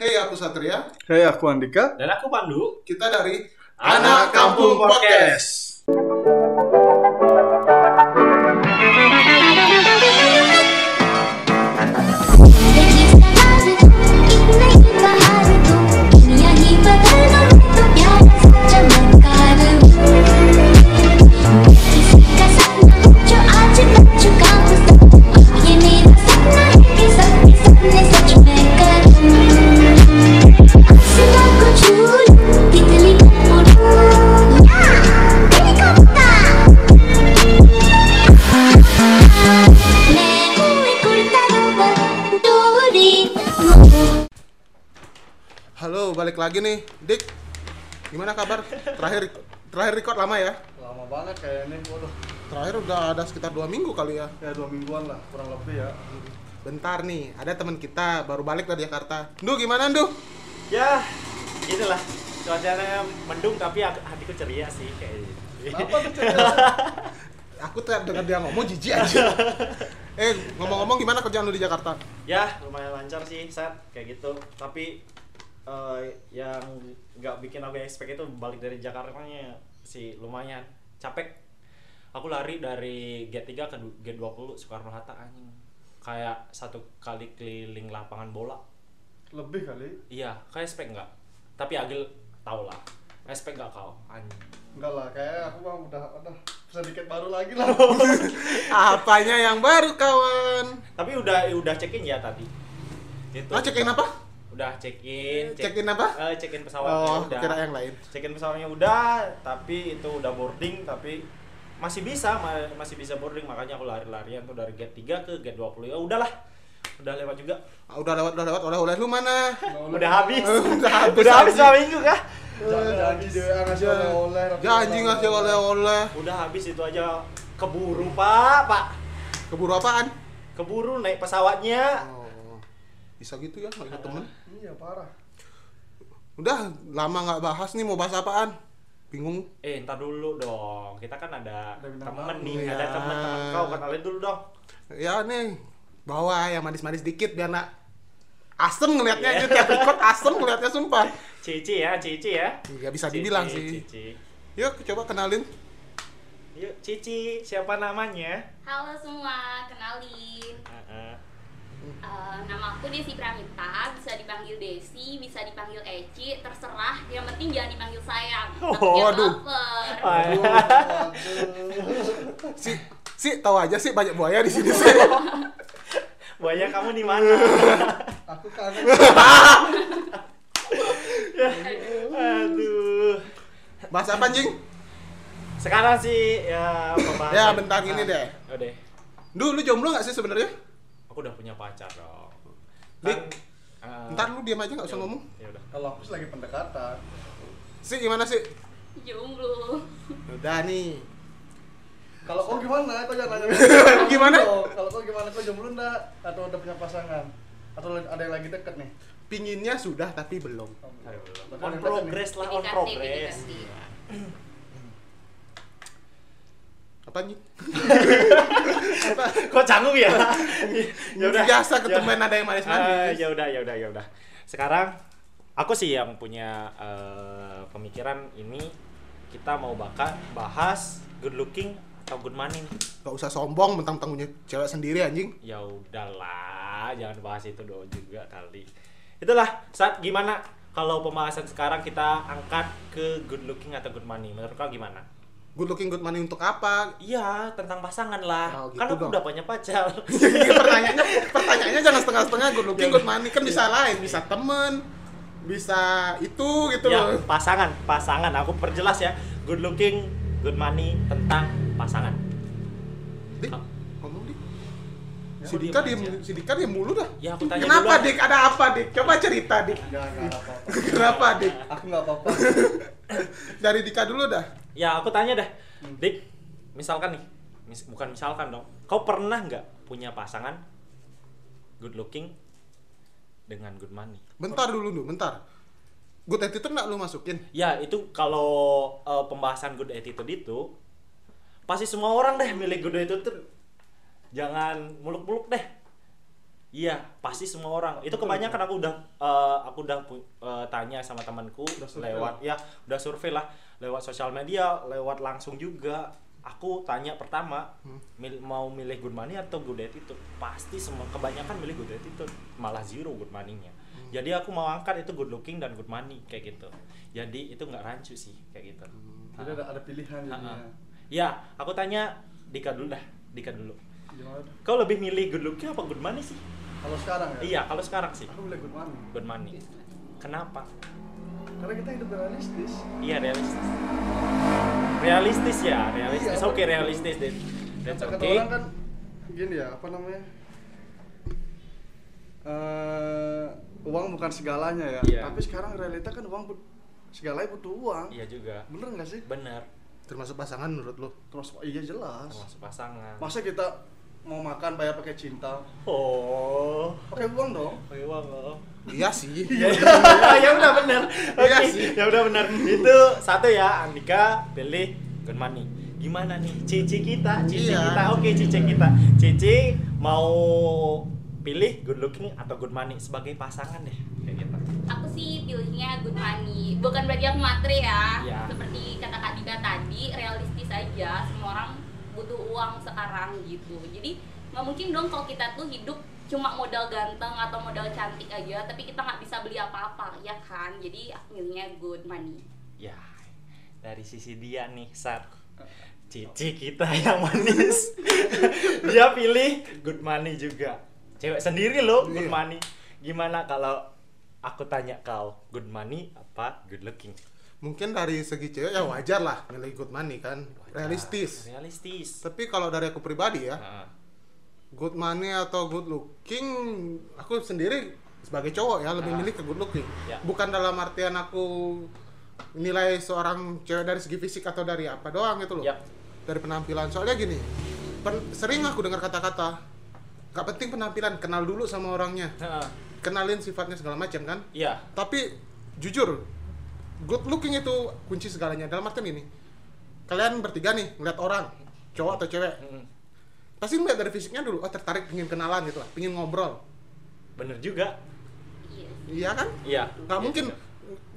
Hey, aku Satria. Hey, aku Andika. Dan aku Pandu. Kita dari Anak Kampung Podcast. Halo, balik lagi nih, Dik. Gimana kabar? Terakhir terakhir record lama ya? Lama banget kayaknya, waduh. Terakhir udah ada sekitar dua minggu kali ya. Ya dua mingguan lah, kurang lebih ya. Bentar nih, ada teman kita baru balik dari Jakarta. Ndu gimana Ndu? Ya, inilah cuacanya mendung tapi aku- hatiku ceria sih kayak gitu. Kenapa tuh cerita? Aku tuh dengar dia ngomong jijik aja. eh, ngomong-ngomong gimana kerjaan lu di Jakarta? ya, lumayan lancar sih, set kayak gitu. Tapi eh, yang nggak bikin aku expect itu balik dari Jakarta-nya sih lumayan capek. Aku lari dari G3 ke du- G20 Soekarno Hatta anjing. Kayak satu kali keliling lapangan bola. Lebih kali. Iya, kayak expect nggak? Tapi Agil tau lah. Expect nggak kau? Anjing. Enggak lah, kayak aku mah udah udah sedikit baru lagi lah. Apanya yang baru kawan? Tapi udah udah check in ya tadi. Gitu. Ah, cekin apa? Udah check in. Check in apa? Eh, check in pesawatnya Oh, udah. kira yang lain. Check in pesawatnya udah, tapi itu udah boarding tapi masih bisa ma- masih bisa boarding makanya aku lari-larian tuh dari gate 3 ke gate 20 ya udahlah udah lewat juga Ah, udah lewat, udah lewat, oleh-oleh lu mana? udah habis Udah habis, udah habis dua minggu kah Jangan janji dia ngasih oleh-oleh. Janji ngasih oleh-oleh. udah habis itu aja keburu pak pak Keburu apaan? keburu naik pesawatnya Oh, bisa gitu ya, ingat temen. Iya, parah. Udah lama nggak bahas nih mau bahas apaan? Bingung. Eh, ntar dulu dong. Kita kan ada temen nih, Iya. ada temen-temen kau kenalin dulu dong. Ya nih, bawa yang manis-manis dikit biar nak asem ngelihatnya Iya. aja tiap record asem ngelihatnya sumpah. Cici ya, Cici ya. Ya bisa Cici, dibilang sih. Cici. Yuk coba kenalin. Yuk, Cici, siapa namanya? Halo semua, kenalin. Heeh. Eh, nama aku Desi Pramita, bisa dipanggil Desi, bisa dipanggil Eci, terserah. Yang penting jangan dipanggil sayang. Oh. Aduh, aduh. Si si tahu aja sih banyak buaya di sini sih. Buaya kamu di mana? Aku kangen. Aduh. Bahas apa anjing? Sekarang sih ya pembahasan. Ya, bentar gini deh. Udah. Duh, lu jomblo nggak sih sebenarnya? Aku udah punya pacar dong. Dik, eh, Ntar lu diam aja nggak usah ya- ngomong. Ya udah. Kalau aku sih lagi pendekatan. Si gimana sih? Jomblo. Udah nih. Kalau kau gimana? Kau jangan nanya. Gimana? Kalau kau gimana? Kau jomblo enggak? Atau udah punya pasangan? Atau ada yang lagi deket nih? Pinginnya sudah tapi belum. Ayo, belum. On progress lah, on progress. Apa anjing? Kok canggung ya? ya udah. Biasa ketemuan ada yang Ah, manis-manis. ya udah, ya udah, ya udah. Sekarang aku sih yang punya eh, pemikiran ini kita mau bakal bahas good looking atau good money. Gak usah sombong mentang-mentang punya cewek sendiri anjing. Ya udahlah, jangan bahas itu dong juga kali. Itulah saat gimana kalau pembahasan sekarang kita angkat ke good looking atau good money. Menurut kau gimana? Good looking good money untuk apa? Iya, tentang pasangan lah. Oh, gitu kan aku dong. udah punya pacar. pertanyaannya pertanyaannya jangan setengah-setengah good looking good money kan bisa lain bisa temen bisa itu gitu ya, loh pasangan, pasangan. Aku perjelas ya. Good looking, good money tentang pasangan. dik Ah. ngomong dik Ya, si Dika diem aja? si Dika dia mulu dah Ya, aku tanya kenapa dulu. dik ada apa dik coba cerita dik Jangan nggak apa-apa. kenapa dik Aku nggak apa-apa. dari Dika dulu dah Ya, aku tanya dah. Dik, misalkan nih, mis- bukan misalkan dong. Kau pernah nggak punya pasangan good looking dengan good money? bentar dulu dulu bentar good attitude nggak lu masukin Ya, itu kalau eh, pembahasan good attitude itu pasti semua orang deh milih good attitude. Jangan muluk-muluk deh. Iya, pasti semua orang. Itu kebanyakan aku udah eh, aku udah eh, tanya sama temanku Udah survei lewat ya, udah survei lah lewat sosial media, lewat langsung juga. Aku tanya pertama, mil- mau milih good money atau good attitude? Pasti semua kebanyakan milih good attitude, malah zero good money-nya. Jadi aku mau angkat itu good looking dan good money kayak gitu. Jadi itu nggak rancu sih kayak gitu. Jadi ada, ada pilihan jadinya. Ya, aku tanya Dika dulu dah, Dika dulu. Gimana? Kau lebih milih good looking apa good money sih? Kalau sekarang ya? Iya, kalau sekarang sih Aku boleh good money. good money. Kenapa? Karena kita hidup realistis. Iya realistis. Realistis ya, realistis. Iya, Oke realistis deh. That's Kata okay. orang kan gini ya, apa namanya? Eh, uang bukan segalanya ya. Iya. Tapi sekarang realita kan uang but- segalanya butuh uang. Iya juga. Bener nggak sih? Bener. Termasuk pasangan menurut lo? Terus iya jelas. Termasuk pasangan. Masa kita mau makan bayar pakai cinta? Oh. Pakai uang dong. Pakai uang oh. Iya sih. Iya, ya udah benar. Iya sih. ya udah benar. Itu satu ya, Andika pilih good money. Gimana nih? Cici kita, cici Iya. kita. Oke, cici kita. Cici mau pilih good looking atau good money sebagai pasangan deh. Kayak gitu. aku sih pilihnya good money bukan berarti aku matre ya Iya. seperti kata Kak Dika tadi realistis aja semua orang butuh uang sekarang gitu jadi nggak mungkin dong kalau kita tuh hidup cuma modal ganteng atau modal cantik aja tapi kita nggak bisa beli apa-apa ya kan jadi aku milihnya good money Ya, dari sisi dia nih, Sat. Cici kita yang manis. dia pilih good money juga. Cewek sendiri loh, good Iya. money. Gimana kalau aku tanya kau, good money apa good looking? Mungkin dari segi cewek ya wajar lah milih good money kan. Realistis. Realistis. Tapi kalau dari aku pribadi ya, Nah, good money atau good looking, aku sendiri sebagai cowok ya lebih Ah. milih ke good looking. Ya. Bukan dalam artian aku nilai seorang cewek dari segi fisik atau dari apa doang gitu loh. Yap. Dari penampilan. Soalnya gini, pen- sering aku dengar kata-kata, gak penting penampilan, kenal dulu sama orangnya, Nah, kenalin sifatnya segala macam kan. Iya, Tapi jujur, good looking itu kunci segalanya. Dalam artian ini, kalian bertiga nih ngeliat orang, cowok atau cewek, Mm, pasti ngeliat dari fisiknya dulu, oh tertarik pingin kenalan gitu lah, pingin ngobrol, bener juga. iya iya kan? Iya. Nggak iya mungkin juga.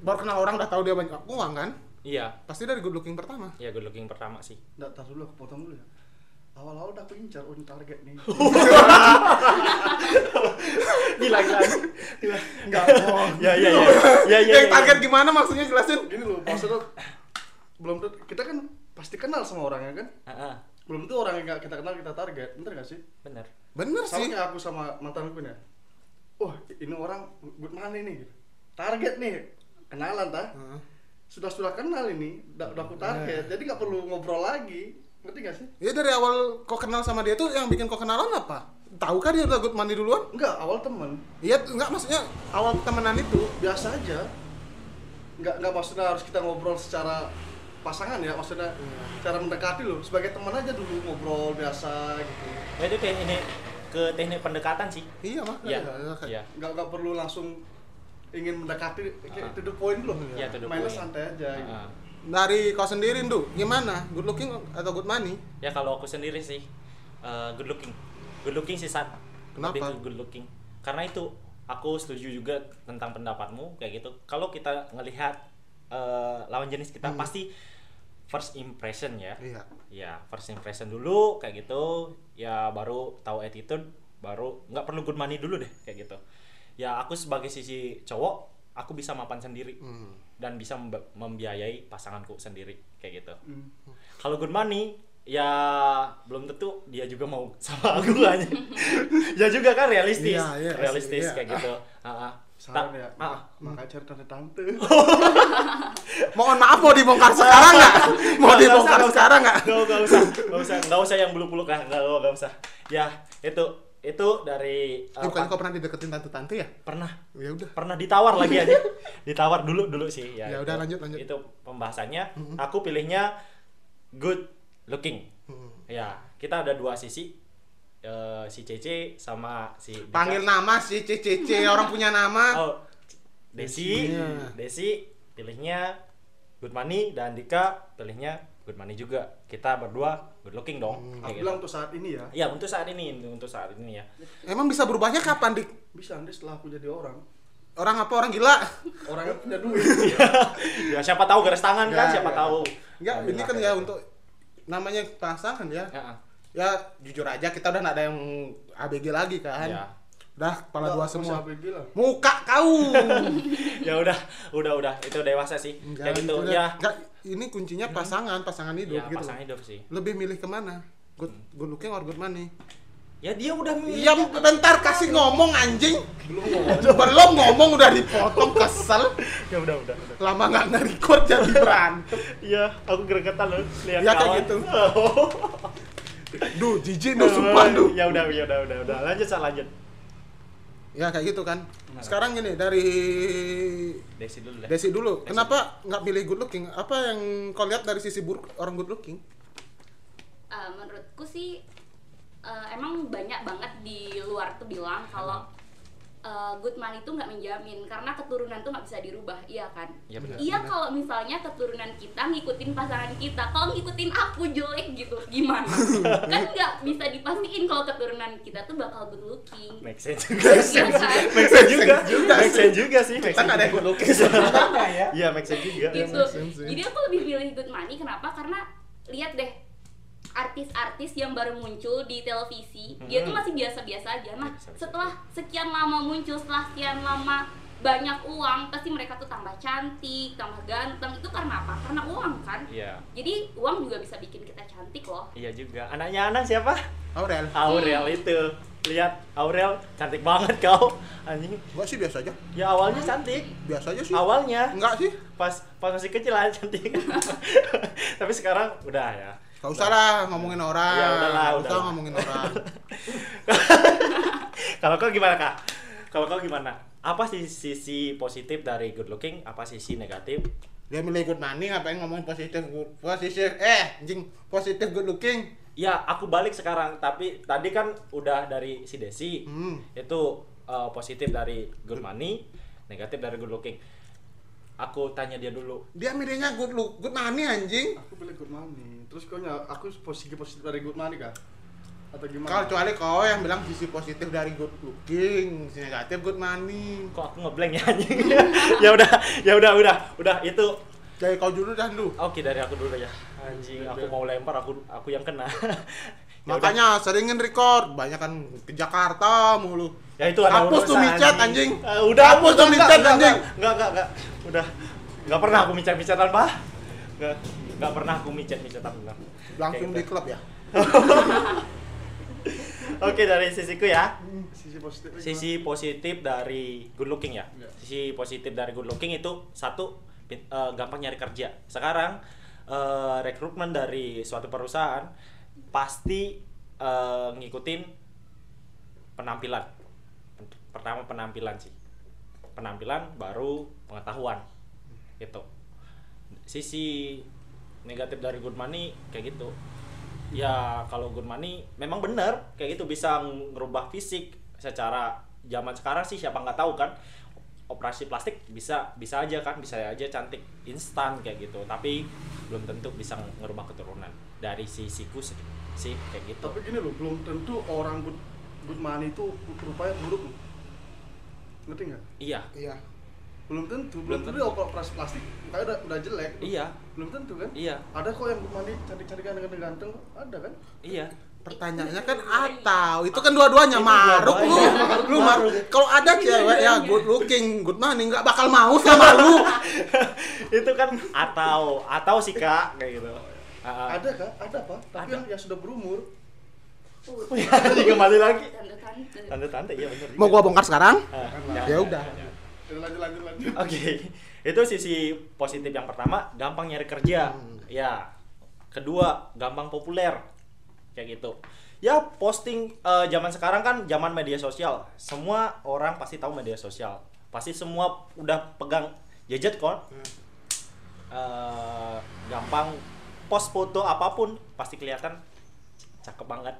baru kenal orang udah tahu dia banyak uang kan? Iya, Pasti dari good looking pertama. iya good looking pertama sih. Nggak, tar dulu aku potong dulu ya. Awal-awal udah aku incar, oh ini target nih. Gila, gila. Gila. Enggak, bohong. Ya, ya, ya. Ya, ya. Yang ya, target gimana maksudnya jelasin? Gini loh, maksudnya belum tentu kita kan pasti kenal sama orangnya kan. Belum tentu orang yang nggak kita kenal kita target, bener gak sih? bener. Bener Sama sih. aku sama mantanku nih. Wah, ini orang good money nih. Target nih, kenalan tah. Sudah sudah kenal ini, udah, udah aku target. Jadi nggak perlu ngobrol lagi. Ngerti gak sih? Ya dari awal kau kenal sama dia tuh yang bikin kau kenalan apa? Tahukah dia udah good money duluan? Enggak, awal temen Iya, enggak maksudnya awal temenan itu. biasa aja. Nggak nggak maksudnya harus kita ngobrol secara pasangan ya, maksudnya cara mendekati loh. Sebagai teman aja dulu ngobrol biasa gitu. Ya, itu kayak ini ke teknik pendekatan sih. Iya mah. Iya. Iya. Nggak nggak perlu langsung ingin mendekati kayak Ah. to the point loh. Iya, to the Mainnya point. santai aja. gitu. Ah, ah. Dari kau sendiri, Ndu, gimana? Good looking atau good money? Ya kalau aku sendiri sih eh, good looking. Good looking sih saat Kenapa? lebih good looking. Karena itu aku setuju juga tentang pendapatmu kayak gitu. Kalau kita ngelihat eh, lawan jenis kita Hmm. pasti first impression ya. Iya. Ya, first impression dulu kayak gitu. Ya baru tahu attitude, baru nggak perlu good money dulu deh kayak gitu. Ya aku sebagai sisi cowok, aku bisa mapan sendiri Hmm. dan bisa memb- membiayai pasanganku sendiri kayak gitu. Hmm. Kalau good money ya belum tentu dia juga mau sama aku aja. ya juga kan realistis, Iya, iya, realistis iya. kayak gitu. Ah, ah. Ta- ya, ah, makanya cari tante-tante. Mohon maaf mau dibongkar sekarang nggak? Mau dibongkar sekarang nggak? Nggak, nggak usah, nggak usah, nggak usah yang bulu-bulu kan, nggak, nggak usah. Ya itu itu dari uh, bukannya pa- kau pernah dideketin tante-tante ya? pernah Ya udah. pernah ditawar lagi aja ditawar dulu dulu sih ya Ya itu- udah, lanjut, lanjut. itu pembahasannya Mhm. aku pilihnya good looking Hmm. ya kita ada dua sisi eh, si Cece sama si Dika. Panggil nama sih CCC orang punya nama. oh Desi Iya. Desi pilihnya good money dan Dika pilihnya good money juga kita berdua good looking dong Hmm. kayak Aku gitu. bilang untuk saat ini ya. ya untuk saat ini untuk saat ini ya Emang bisa berubahnya kapan, Dik? Bisa nanti setelah aku jadi orang. Orang apa orang gila? Orangnya punya duit. ya siapa tahu garis tangan kan Ya, siapa ya. tahu Enggak, ini kan ya untuk namanya pasangan ya. Ya, Ya jujur aja kita udah nggak ada yang ABG lagi kan. ya. Udah kepala dua semua. Muka kau. ya udah udah udah itu dewasa sih kayak gitu itu ya Enggak, ini kuncinya pasangan, pasangan hidup ya gitu. pasangan hidup sih Lebih milih ke mana? Good, good looking or good money? ya dia udah milih Iya, bentar kasih ngomong anjing. Belum ngomong. Belum ngomong udah dipotong kesel. ya udah udah udah Lama nggak nge-record jadi berantem. iya aku gregetan loh lihat Ya, kayak kawan. gitu. Duh, jijik duh, sumpah duh. ya udah ya udah udah udah lanjut lanjut Ya kayak gitu kan. Nah. Sekarang gini dari Desi dulu deh Desi dulu. Desi Kenapa nggak pilih good looking? Apa yang kau lihat dari sisi buruk orang good looking? Eh, menurutku sih eh, emang banyak banget di luar tuh bilang kalau eh, good money itu nggak menjamin karena keturunan tuh nggak bisa dirubah iya kan? Iya, benar. iya kalau misalnya keturunan kita ngikutin pasangan kita kalau ngikutin aku jelek gitu gimana? Kan nggak bisa dipastiin kalau keturunan kita tuh bakal good looking. Make sense juga Iya kan? make sense juga. juga make sense juga sih. Make sense ada good looking. Ya. iya make sense juga. Gitu. Make sense, ya. jadi aku lebih pilih good money kenapa? Karena lihat deh artis-artis yang baru muncul di televisi dia tuh Hmm. masih biasa-biasa aja. Nah setelah sekian lama muncul setelah sekian lama banyak uang pasti mereka tuh tambah cantik tambah ganteng. Itu karena apa? Karena uang kan? Iya. Jadi uang juga bisa bikin kita cantik loh. Iya juga. Anaknya Anan siapa? Aurel. Aurel itu. Lihat Aurel cantik banget kau. Anjing. Gua sih biasa aja. ya awalnya cantik. Biasa aja sih. awalnya. Enggak sih. pas pas masih kecil aja cantik. Tapi sekarang udah ya Gak usah lah ngomongin orang. Ya, udahlah, Nggak usah ngomongin orang. kalau kau gimana kak? Kalau kau gimana? Apa sih sisi positif dari good looking? Apa sisi negatif? Dia milih good money ngapain ngomongin positif good positif? Eh anjing positif good looking. ya aku balik sekarang. Tapi tadi kan udah dari si Desi. Hmm. itu uh, positif dari good. money negatif dari good looking aku tanya dia dulu Dia milihnya good look, good money anjing. Aku pilih good money. Terus kau aku posisi positif dari good money kah? Atau Kalau gimana? kecuali kau yang bilang sisi positif dari good looking, sisi negatif good money. kok aku ngeblank ya anjing ya udah ya udah udah udah itu Dari kau dulu dah dulu. oke dari aku dulu ya anjing aku mau lempar aku aku yang kena Ya udah. Makanya seringin record, banyak kan ke Jakarta mulu. ya itu ada Hapus tuh micet anjing. Eh, udah Hapus tuh enggak, anjing. enggak enggak enggak udah enggak pernah aku micet micetan pak enggak enggak pernah aku micet micetan enggak Langsung Kayak di gitu. klub ya. oke dari sisiku ya Sisi positif. sisi positif dari good looking ya Iya. sisi positif dari good looking itu satu eh, gampang nyari kerja sekarang eh, rekrutmen dari suatu perusahaan pasti eh, ngikutin penampilan. Pertama penampilan sih. Penampilan baru pengetahuan. Gitu. Sisi negatif dari good money kayak gitu. Ya kalau good money memang benar kayak gitu bisa ngerubah fisik secara zaman sekarang sih siapa nggak tahu kan. Operasi plastik bisa bisa aja kan bisa aja cantik instan kayak gitu. Tapi belum tentu bisa ngerubah keturunan. Dari sisiku sih sih kayak gitu Tapi gini loh, belum tentu orang good, good money itu rupanya buruk loh. Ngerti nggak? iya Iya. Belum tentu, Belum belum tentu dia operasi plastik, kayak udah, udah jelek. iya Belum tentu kan? iya Ada kok yang good money cantik-cantikan dengan ganteng, ada kan? iya Pertanyaannya kan atau itu kan dua-duanya maruk lu. Lu maruk. Kalau ada cewek ya good looking, good money nggak bakal mau sama lu. itu kan atau atau sih kak kayak gitu Ah, ah. Ada kah? Ada apa? Tapi Ada. yang, yang sudah berumur. Uh, Jadi kembali lagi tante-tante tante-tante iya benar Mau gua bongkar sekarang? Ah, Ya udah. Ya, lanjut lanjut lanjut. Oke, itu sisi positif yang pertama, gampang nyari kerja. Hmm. Ya. Kedua, gampang populer. Kayak gitu. Ya, posting eh, zaman sekarang kan zaman media sosial. Semua orang pasti tahu media sosial. Pasti semua udah pegang gadget kok. Hmm. Eh, gampang post foto apa pun pasti kelihatan cakep banget.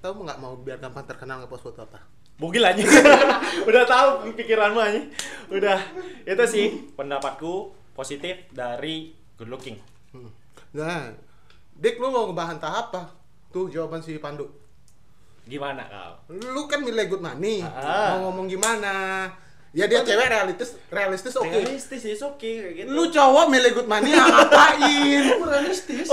Tahu nggak mau biar gampang terkenal nge-post foto apa? Bugil aja. Udah tahu pikiranmu aja. Udah. Itu sih pendapatku positif dari good looking. Hmm. Nah, Dik lu mau ngebantah apa? Tuh jawaban si Pandu. Gimana kau? Lu kan milih good money. Ah. Mau ngomong gimana? Ya dia cewek realistis, realistis oke. Realistis is oke kayak gitu. Lu cowok milih good money ya ngapain? Itu realistis.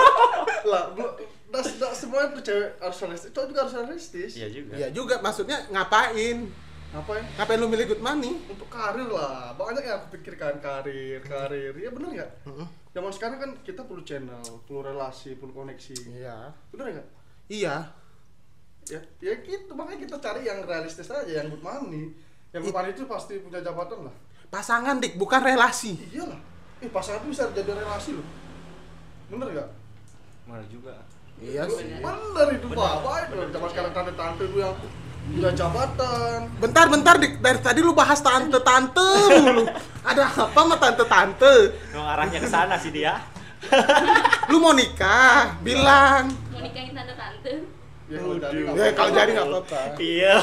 lah, belum das, das, semua tuh cewek harus realistis. Cowok juga harus realistis. Iya juga. ya juga maksudnya ngapain? Apa ya? Ngapain lu milih good money? Untuk karir lah. Banyak yang aku pikirkan karir, karir. Iya bener nggak? Heeh. Zaman sekarang kan kita perlu channel, perlu relasi, perlu koneksi. Iya. Bener nggak? Iya. Ya, ya gitu. Makanya kita cari yang realistis aja, yang good money. Yang money itu pasti punya jabatan lah. Pasangan dik, bukan relasi. Iyalah. Eh pasangan itu bisa jadi relasi loh. Bener nggak? Mana juga. Iya sih. Bener itu bapak itu. Zaman sekarang tante-tante itu yang punya jabatan. Bentar, bentar dik. Dari tadi lu bahas tante-tante mulu. Ada apa sama tante-tante? Emang arahnya ke sana sih dia. Lu mau nikah? Bilang. Ya, kalau jadi Aduh. nggak Ya, kalau apa-apa. jadi nggak apa-apa. Iya,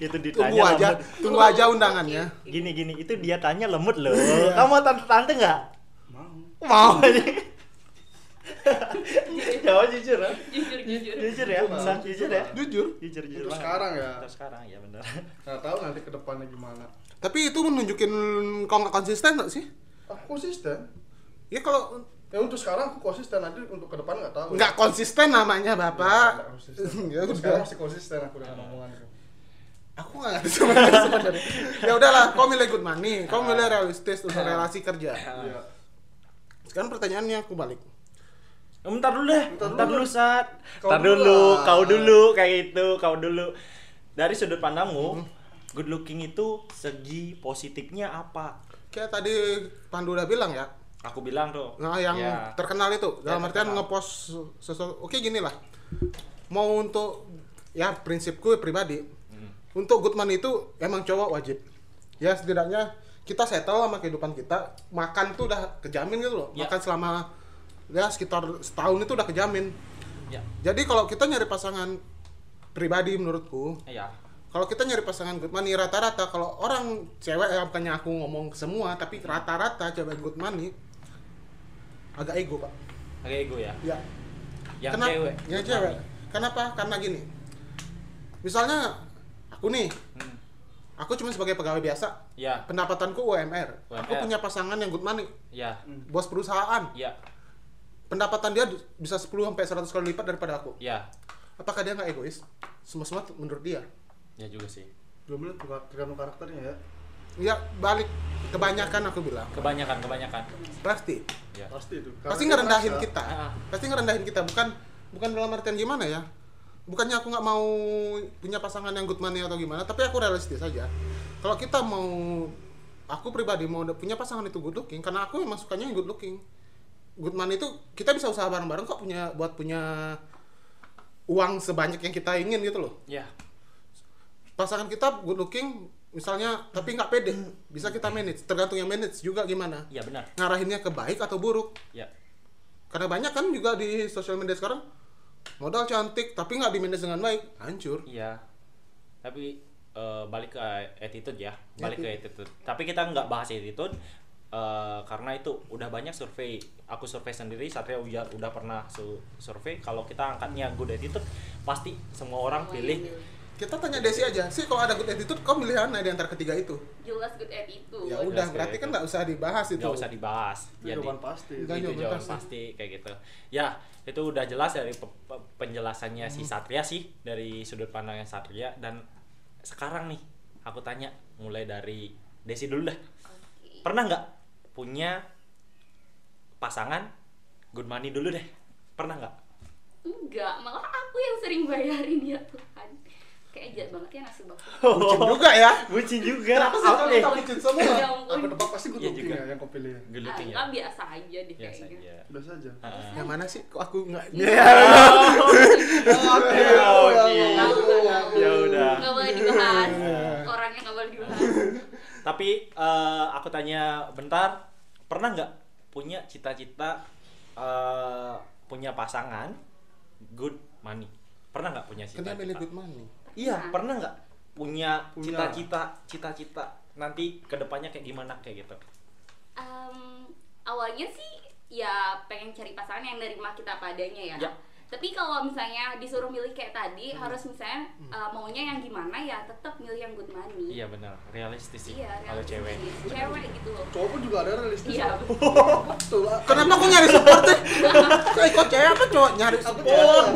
itu ditanya. Tunggu aja, lemut. tunggu aja undangannya. Gini gini, itu dia tanya lemut loh. Kamu mau tante-tante nggak? Mau. Mau. Jawab jujur ya. jujur jujur Jujur ya. San, jujur ya. Jujur. Jujur jujur. Sekarang ya. Untuk sekarang ya benar. Nggak tahu nanti ke depannya gimana. Tapi itu menunjukin kau nggak konsisten nggak sih? Aku konsisten. Ya kalau Ya untuk sekarang aku konsisten nanti untuk ke depan nggak tahu. nggak konsisten namanya bapak. Ya sekarang masih konsisten aku dengan omonganku. Aku nggak ngerti sebenarnya. sebenarnya. Ya udahlah, kau milih good money, kau milih realistis untuk relasi kerja. Iya. Sekarang pertanyaannya aku balik. Bentar dulu deh, Bentar bentar dulu. dulu saat. Kau Bentar dulu kau dulu kayak itu, kau dulu. Dari sudut pandangmu, good looking itu segi positifnya apa? Kayak tadi Pandu udah bilang ya. Aku bilang tuh. Nah, yang Ya. terkenal itu dalam Ya, artian ngepost sesuatu. Oke gini lah. Mau untuk ya prinsipku pribadi, Hmm. untuk good money itu emang cowok wajib. Ya setidaknya kita settle sama kehidupan kita, makan tuh udah kejamin gitu loh. Ya. Makan selama ya sekitar setahun itu udah kejamin. Ya. Jadi kalau kita nyari pasangan pribadi menurutku, Ya. kalau kita nyari pasangan good money rata-rata kalau orang cewek ya bukannya aku ngomong semua tapi rata-rata cewek good money agak ego pak Agak ego ya. ya Yang Kenapa? cewek. yang cewek money. kenapa karena gini misalnya aku nih Hmm. aku cuma sebagai pegawai biasa Ya. pendapatanku UMR aku UMR. punya pasangan yang good money Ya. bos perusahaan Ya. pendapatan dia bisa 10 sampai 100 kali lipat daripada aku Ya. apakah dia nggak egois semua semua menurut dia Ya juga sih. Belum lihat tergantung karakternya ya. Ya balik kebanyakan aku bilang Kebanyakan, kebanyakan. pasti Ya. Pasti itu. pasti Karena dia ngerendahin kita Ah. pasti ngerendahin kita bukan bukan dalam artian gimana ya bukannya aku nggak mau punya pasangan yang good money atau gimana tapi aku realistis saja kalau kita mau aku pribadi mau punya pasangan itu good looking karena aku emang sukanya yang good looking good money itu kita bisa usaha bareng-bareng kok punya buat punya uang sebanyak yang kita ingin gitu loh Ya. pasangan kita good looking misalnya tapi nggak pede bisa kita manage tergantung yang manage juga gimana Ya benar. ngarahinnya ke baik atau buruk Ya. karena banyak kan juga di sosial media sekarang modal cantik tapi nggak di manage dengan baik hancur Iya. Tapi eh, balik ke attitude ya, balik ke attitude. Tapi kita nggak bahas attitude eh, karena itu udah banyak survei. Aku survei sendiri, Satria udah, udah pernah su- survei. Kalau kita angkatnya good attitude, pasti semua orang pilih. Kita tanya Desi aja sih kalau ada good attitude kau milih mana di antara ketiga itu jelas good attitude ya Jelas udah kayak berarti kan nggak usah dibahas itu Nggak usah dibahas. Itu Jadi jawaban pasti. Itu jawaban jawaban pasti. pasti kayak gitu. Ya, itu udah jelas dari pe- pe- penjelasannya si Satria sih dari sudut pandangnya Satria dan sekarang nih aku tanya mulai dari Desi dulu dah. Oke. Pernah nggak punya pasangan good money dulu deh? Pernah nggak? enggak malah aku yang sering bayarin ya Tuhan kayak jahat banget ya nasib aku bucin juga ya Bucin juga. kenapa sih kalau kita bucin semua ya Aku ampun tebak pasti good Iya juga. ya yang kau pilih ya. Good Ah, ya. biasa aja deh Biasa kayaknya aja. Biasa aja. Heeh. yang mana sih kok aku nggak Oke, Ya, oke. Tahu, tahu. Ya udah. nggak boleh dibahas orangnya nggak boleh dibahas Tapi eh, aku tanya bentar, pernah nggak punya cita-cita eh, punya pasangan good money? Pernah nggak punya kan dia milih cita-cita? good money Iya, pernah nggak punya cita-cita cita-cita nanti ke depannya kayak gimana kayak gitu? Em, awalnya sih ya pengen cari pasangan yang nerima kita padanya ya. Ya. Tapi kalau misalnya disuruh milih kayak tadi Hmm. harus misalnya uh, maunya yang gimana ya tetap milih yang good money. Iya benar, realistis sih Iya, kalau cewek. realistis. Cewek gitu loh. cowok pun juga ada realistis Iya. betul lah Kenapa aku nyari support sih? Kayak kok cewek apa cowok nyari aku support?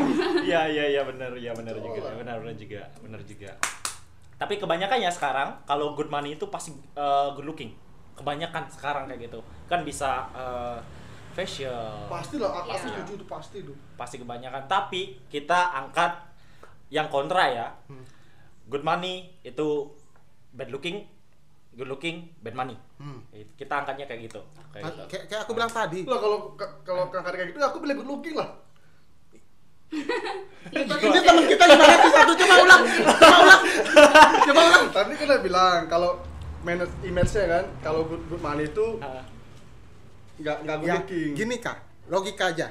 Iya iya iya benar, iya benar juga, benar benar juga, benar juga. Tapi kebanyakan ya sekarang kalau good money itu pasti eh, good looking. Kebanyakan sekarang kayak gitu. Kan bisa eh, facial. pasti lah aku Iya. setuju itu pasti tuh Pasti kebanyakan. Tapi kita angkat yang kontra ya. Good money itu bad looking, good looking, bad money. Hmm. Kita angkatnya kayak gitu. Kayak gitu. Kayak, kayak aku bilang tadi. lah kalau kalau kakak kayak gitu aku pilih good looking lah Ini teman kita gimana sih satu coba ulang. Coba ulang. Coba ulang. tadi kan udah bilang kalau manage image-nya kan kalau good, good money itu Ah, nggak nggak good Ya, looking gini kak, logika aja.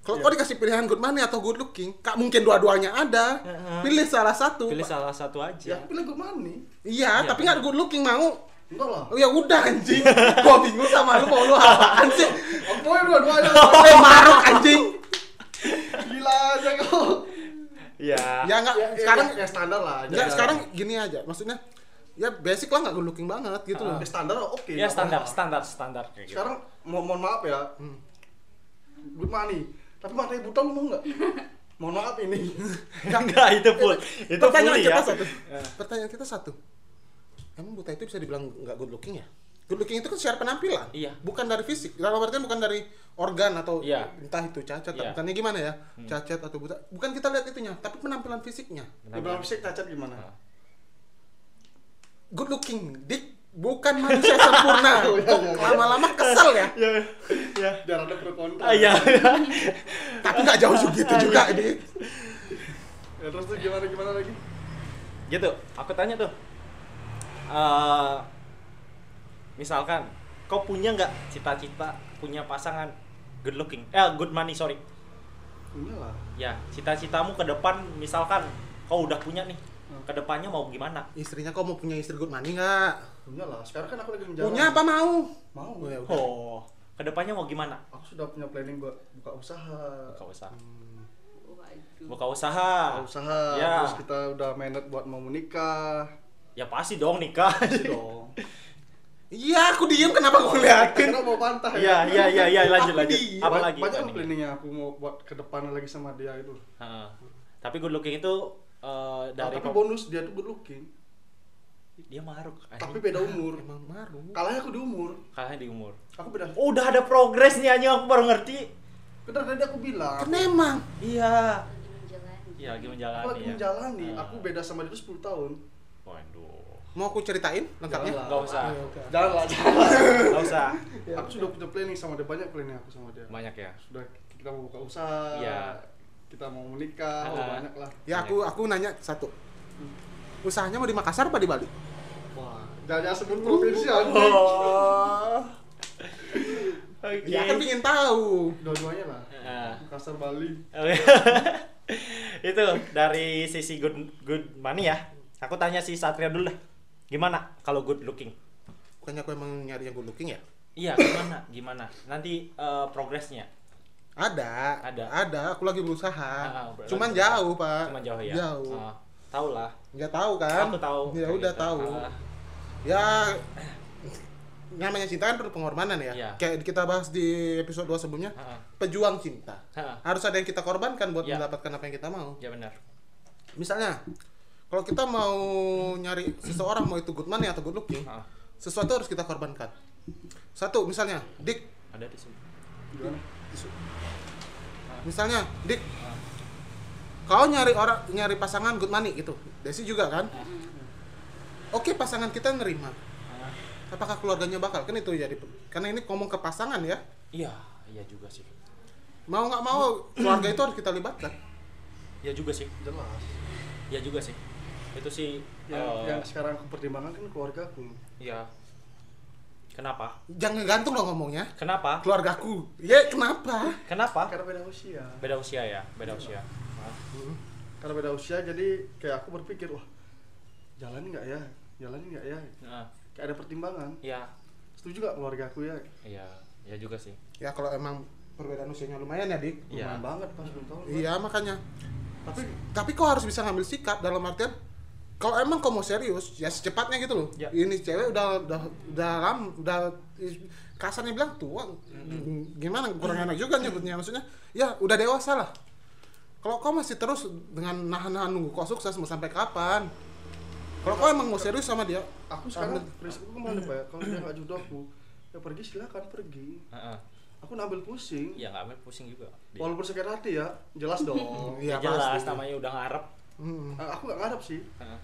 Kalau Iya. kau dikasih pilihan good money atau good looking, kak mungkin dua-duanya ada. Heeh. Pilih salah satu. pilih salah satu ya aja. aku pilih good money Iya, Iya, tapi nggak good looking mau. enggak lah Oh ya udah anjing. Gua bingung sama lu mau lu apaan sih? mau dua-duanya Eh maruk anjing. gila aja kau Iya. Ya nggak ya, sekarang ya, ya standar lah nggak sekarang gini aja. Maksudnya ya basic lah nggak good looking banget gitu loh. ya, standar oke Ya nggak standar, standar, standar kayak gitu. sekarang mo mohon maaf ya Hmm. good money tapi matanya buta lu mau nggak mohon maaf ini Enggak, itu full. Itu Pertanyaan full kita ya. satu. Pertanyaan kita satu. Emang buta itu bisa dibilang nggak good looking ya? Good looking itu kan secara penampilan, Iya. bukan dari fisik. Dalam artian bukan dari organ atau Iya. entah itu cacat, Iya. bukannya gimana ya, cacat atau buta. Bukan kita lihat itunya, tapi penampilan fisiknya. dibilang fisik cacat gimana Ah. Good looking, dik bukan manusia sempurna. Oh, iya, Kok iya, iya. lama-lama kesel ya. Ya, ya. biar ada pro kontra Ah, iya. Tapi nggak jauh gitu juga, dik. ya, terus tuh gimana gimana lagi gitu, aku tanya tuh. eh misalkan kau punya nggak cita-cita punya pasangan good looking? Eh, good money, sorry. punya lah Ya, cita-citamu ke depan misalkan kau udah punya nih. Hmm. Ke depannya mau gimana? Istrinya kok mau punya istri good money nggak? punya lah sekarang kan aku lagi menjalani Punya apa mau? mau Oh, ya udah. Oh, ke depannya mau gimana? aku sudah punya planning buat buka usaha Buka usaha. Waduh. Buka usaha. buka usaha Ya. terus kita udah manage buat mau menikah Ya pasti dong nikah. Pasti dong Iya, aku diem kenapa aku ngeliatin? karena mau pantai Iya, iya, iya, iya, lanjut Aku lanjut. di- Apa Ba- lagi? banyak planningnya? planningnya aku mau buat ke depan lagi sama dia itu Heeh. Tapi good looking itu eh, Nah, dari tapi pem- bonus dia tuh good looking dia maruk. tapi beda umur Emang maru. kalahnya aku di umur Kalahnya di umur. aku beda Oh, udah ada progres nih anjing aku baru ngerti. bener tadi aku bilang Kan emang. Iya. Lagi menjalani. Iya, lagi aku menjalani lagi ya. menjalani Ah. aku beda sama dia tuh 10 tahun Waduh. Mau aku ceritain lengkapnya? Nggak usah. Iya, jangan lah jangan Enggak usah. aku sudah punya planning sama dia banyak planning aku sama dia Banyak ya. sudah kita mau buka usaha Iya. Kita mau menikah Ah. banyak lah Ya aku aku nanya satu. Usahanya mau di Makassar apa di Bali? wah jangan sebut provinsi aja Oh. Oke. Ya kan pingin tahu. dua-duanya lah Ah. Makassar Bali Oke. itu dari sisi good good money ya. Aku tanya si Satria dulu dah. Gimana kalau good looking? Bukannya aku emang nyari yang good looking ya? Iya, gimana? Gimana? Nanti eh, progresnya. Ada, Ada. ada. Aku lagi berusaha. Ah, berarti Cuman berusaha. jauh pak. Cuma jauh ya. Jauh. Ah, tahu lah. Nggak tahu kan? Aku tahu. Ya Kayak udah gitu. tahu. Ah, Ya namanya cinta kan perlu pengorbanan ya. Iya. Kayak kita bahas di episode 2 sebelumnya. ah, ah. Pejuang cinta. Ah, Harus ada yang kita korbankan buat Iya. mendapatkan apa yang kita mau. Ya benar. Misalnya, kalau kita mau nyari seseorang mau itu good money atau good looking, Ah, sesuatu harus kita korbankan. Satu, misalnya, Dik, ada di sini. gimana misalnya, Dik, kau nyari orang nyari pasangan good money gitu. Desi juga kan? Oke, pasangan kita nerima. ah. Apakah keluarganya bakal? Kan itu jadi karena ini ngomong ke pasangan ya. Iya, iya juga sih. Mau nggak mau keluarga itu harus kita libatkan. Iya juga sih. jelas Iya juga sih. Itu sih yang, eh, yang sekarang aku pertimbangkan kan keluarga aku Iya. Kenapa? Jangan gantung dong ngomongnya. Kenapa? Keluargaku. Ya, kenapa? Kenapa? karena beda usia Beda usia ya, beda usia. Ah, karena beda usia jadi kayak aku berpikir wah jalanin nggak ya jalanin nggak ya ah, kayak ada pertimbangan Iya, setuju nggak keluarga aku ya iya. ya juga sih Ya kalau emang perbedaan usianya lumayan ya, Dik. Iya. Lumayan banget pas belum tahu. Iya, makanya. Tapi Tapi kau harus bisa ngambil sikap dalam artian kalau emang kau mau serius, ya secepatnya gitu loh. Ya. Ini cewek udah udah udah lam, udah kasarnya bilang tua. Gimana kurang enak juga nyebutnya maksudnya. Ya udah dewasa lah. Kalau kau masih terus dengan nahan-nahan nunggu kau sukses mau sampai kapan? Kalau kau emang mau serius sama dia, aku sekarang ambil- prinsipku ke mana pak ya? Kalau dia nggak jodoh aku, ya pergi silakan pergi. Heeh. Aku nggak ambil pusing. ya nggak ambil pusing juga Walaupun sakit hati ya, jelas dong. Iya, ya jelas namanya udah ngarep Hmm. Eh, aku nggak ngarep sih. Heeh.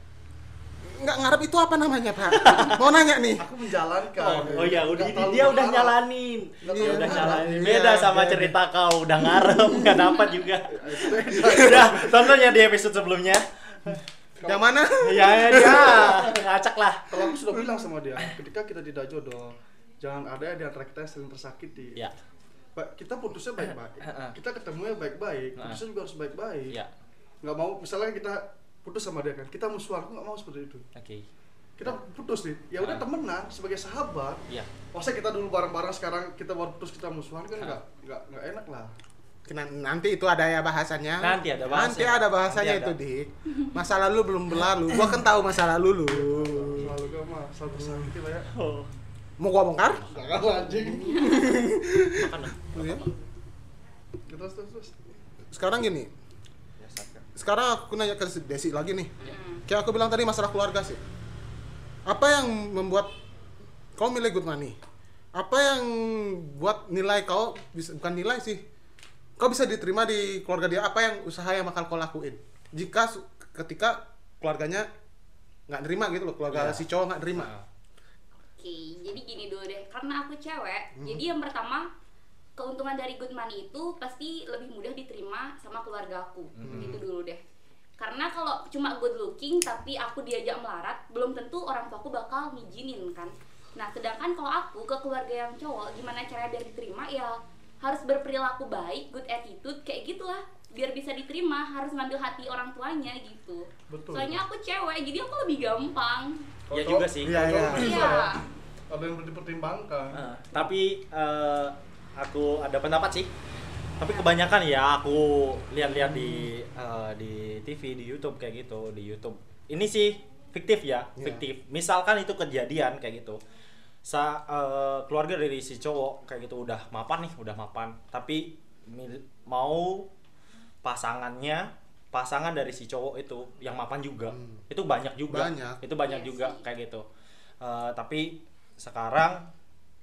nggak ngarep itu apa namanya pak? mau nanya nih. Aku menjalankan. Oh, oh ya, udah ini dia udah nyalanin. Dia udah nyalanin. Iya, Beda sama iya, cerita kau udah ngarep nggak dapat juga. Udah, tontonnya di episode sebelumnya. Yang mana? Ya, ya dia ngacak lah. Kalau aku sudah bilang sama dia, ketika kita tidak jodoh, jangan ada di antara kita yang saling tersakiti. Ya, Ba- Kita putusnya baik-baik. Heeh. Kita ketemunya baik-baik. Putusnya juga harus baik-baik. ya. Nggak mau, misalnya kita putus sama dia kan, kita musuhan. Aku nggak mau seperti itu. Oke. Kita putus nih, ya udah Heeh. temenan sebagai sahabat. Ya. Masa kita dulu bareng-bareng sekarang kita baru putus kita musuhan kan nggak nggak nggak enak lah. Nanti itu ada ya bahasannya. Nanti ada bahasanya. Nanti ada bahasanya Nanti itu. Dik. Masa lalu belum berlalu. Gua kan tahu masa lalu lu. Gak selalu tersakiti lah ya. Oh. Mau gua bongkar? Gak kan anjing. Makan lah. Iya. Terus terus terus. Sekarang gini. Sekarang aku nanya ke Desi lagi nih. Hmm. Kayak aku bilang tadi masalah keluarga sih. Apa yang membuat kau milih good money? Apa yang buat nilai kau bisa bukan nilai sih? Kau bisa diterima di keluarga dia apa yang usaha yang bakal kau lakuin? Jika ketika keluarganya nggak nerima gitu loh, keluarga Iya. si cowok nggak nerima. Oke, jadi gini dulu deh. Karena aku cewek, jadi yang pertama keuntungan dari good money itu pasti lebih mudah diterima sama keluarga aku. Itu dulu deh. Karena kalau cuma good looking tapi aku diajak melarat, belum tentu orang tuaku bakal ngizinin kan. Nah, sedangkan kalau aku ke keluarga yang cowok, gimana caranya biar diterima ya harus berperilaku baik, good attitude kayak gitulah biar bisa diterima harus ngambil hati orang tuanya gitu. Betul. Soalnya aku cewek, jadi aku lebih gampang. Ya juga sih. Iya, iya. Iya. Ada yang dipertimbangkan. Heeh. tapi eh, aku ada pendapat sih. Tapi kebanyakan ya aku lihat-lihat di eh, di TV, di YouTube kayak gitu, di YouTube. Ini sih fiktif ya, Iya. fiktif. Misalkan itu kejadian kayak gitu. Sa eh, keluarga dari si cowok kayak gitu udah mapan nih, udah mapan. Tapi mil- mau pasangannya pasangan dari si cowok itu yang mapan juga Hmm. itu banyak juga Banyak. itu banyak Iya juga kayak gitu Eh, tapi sekarang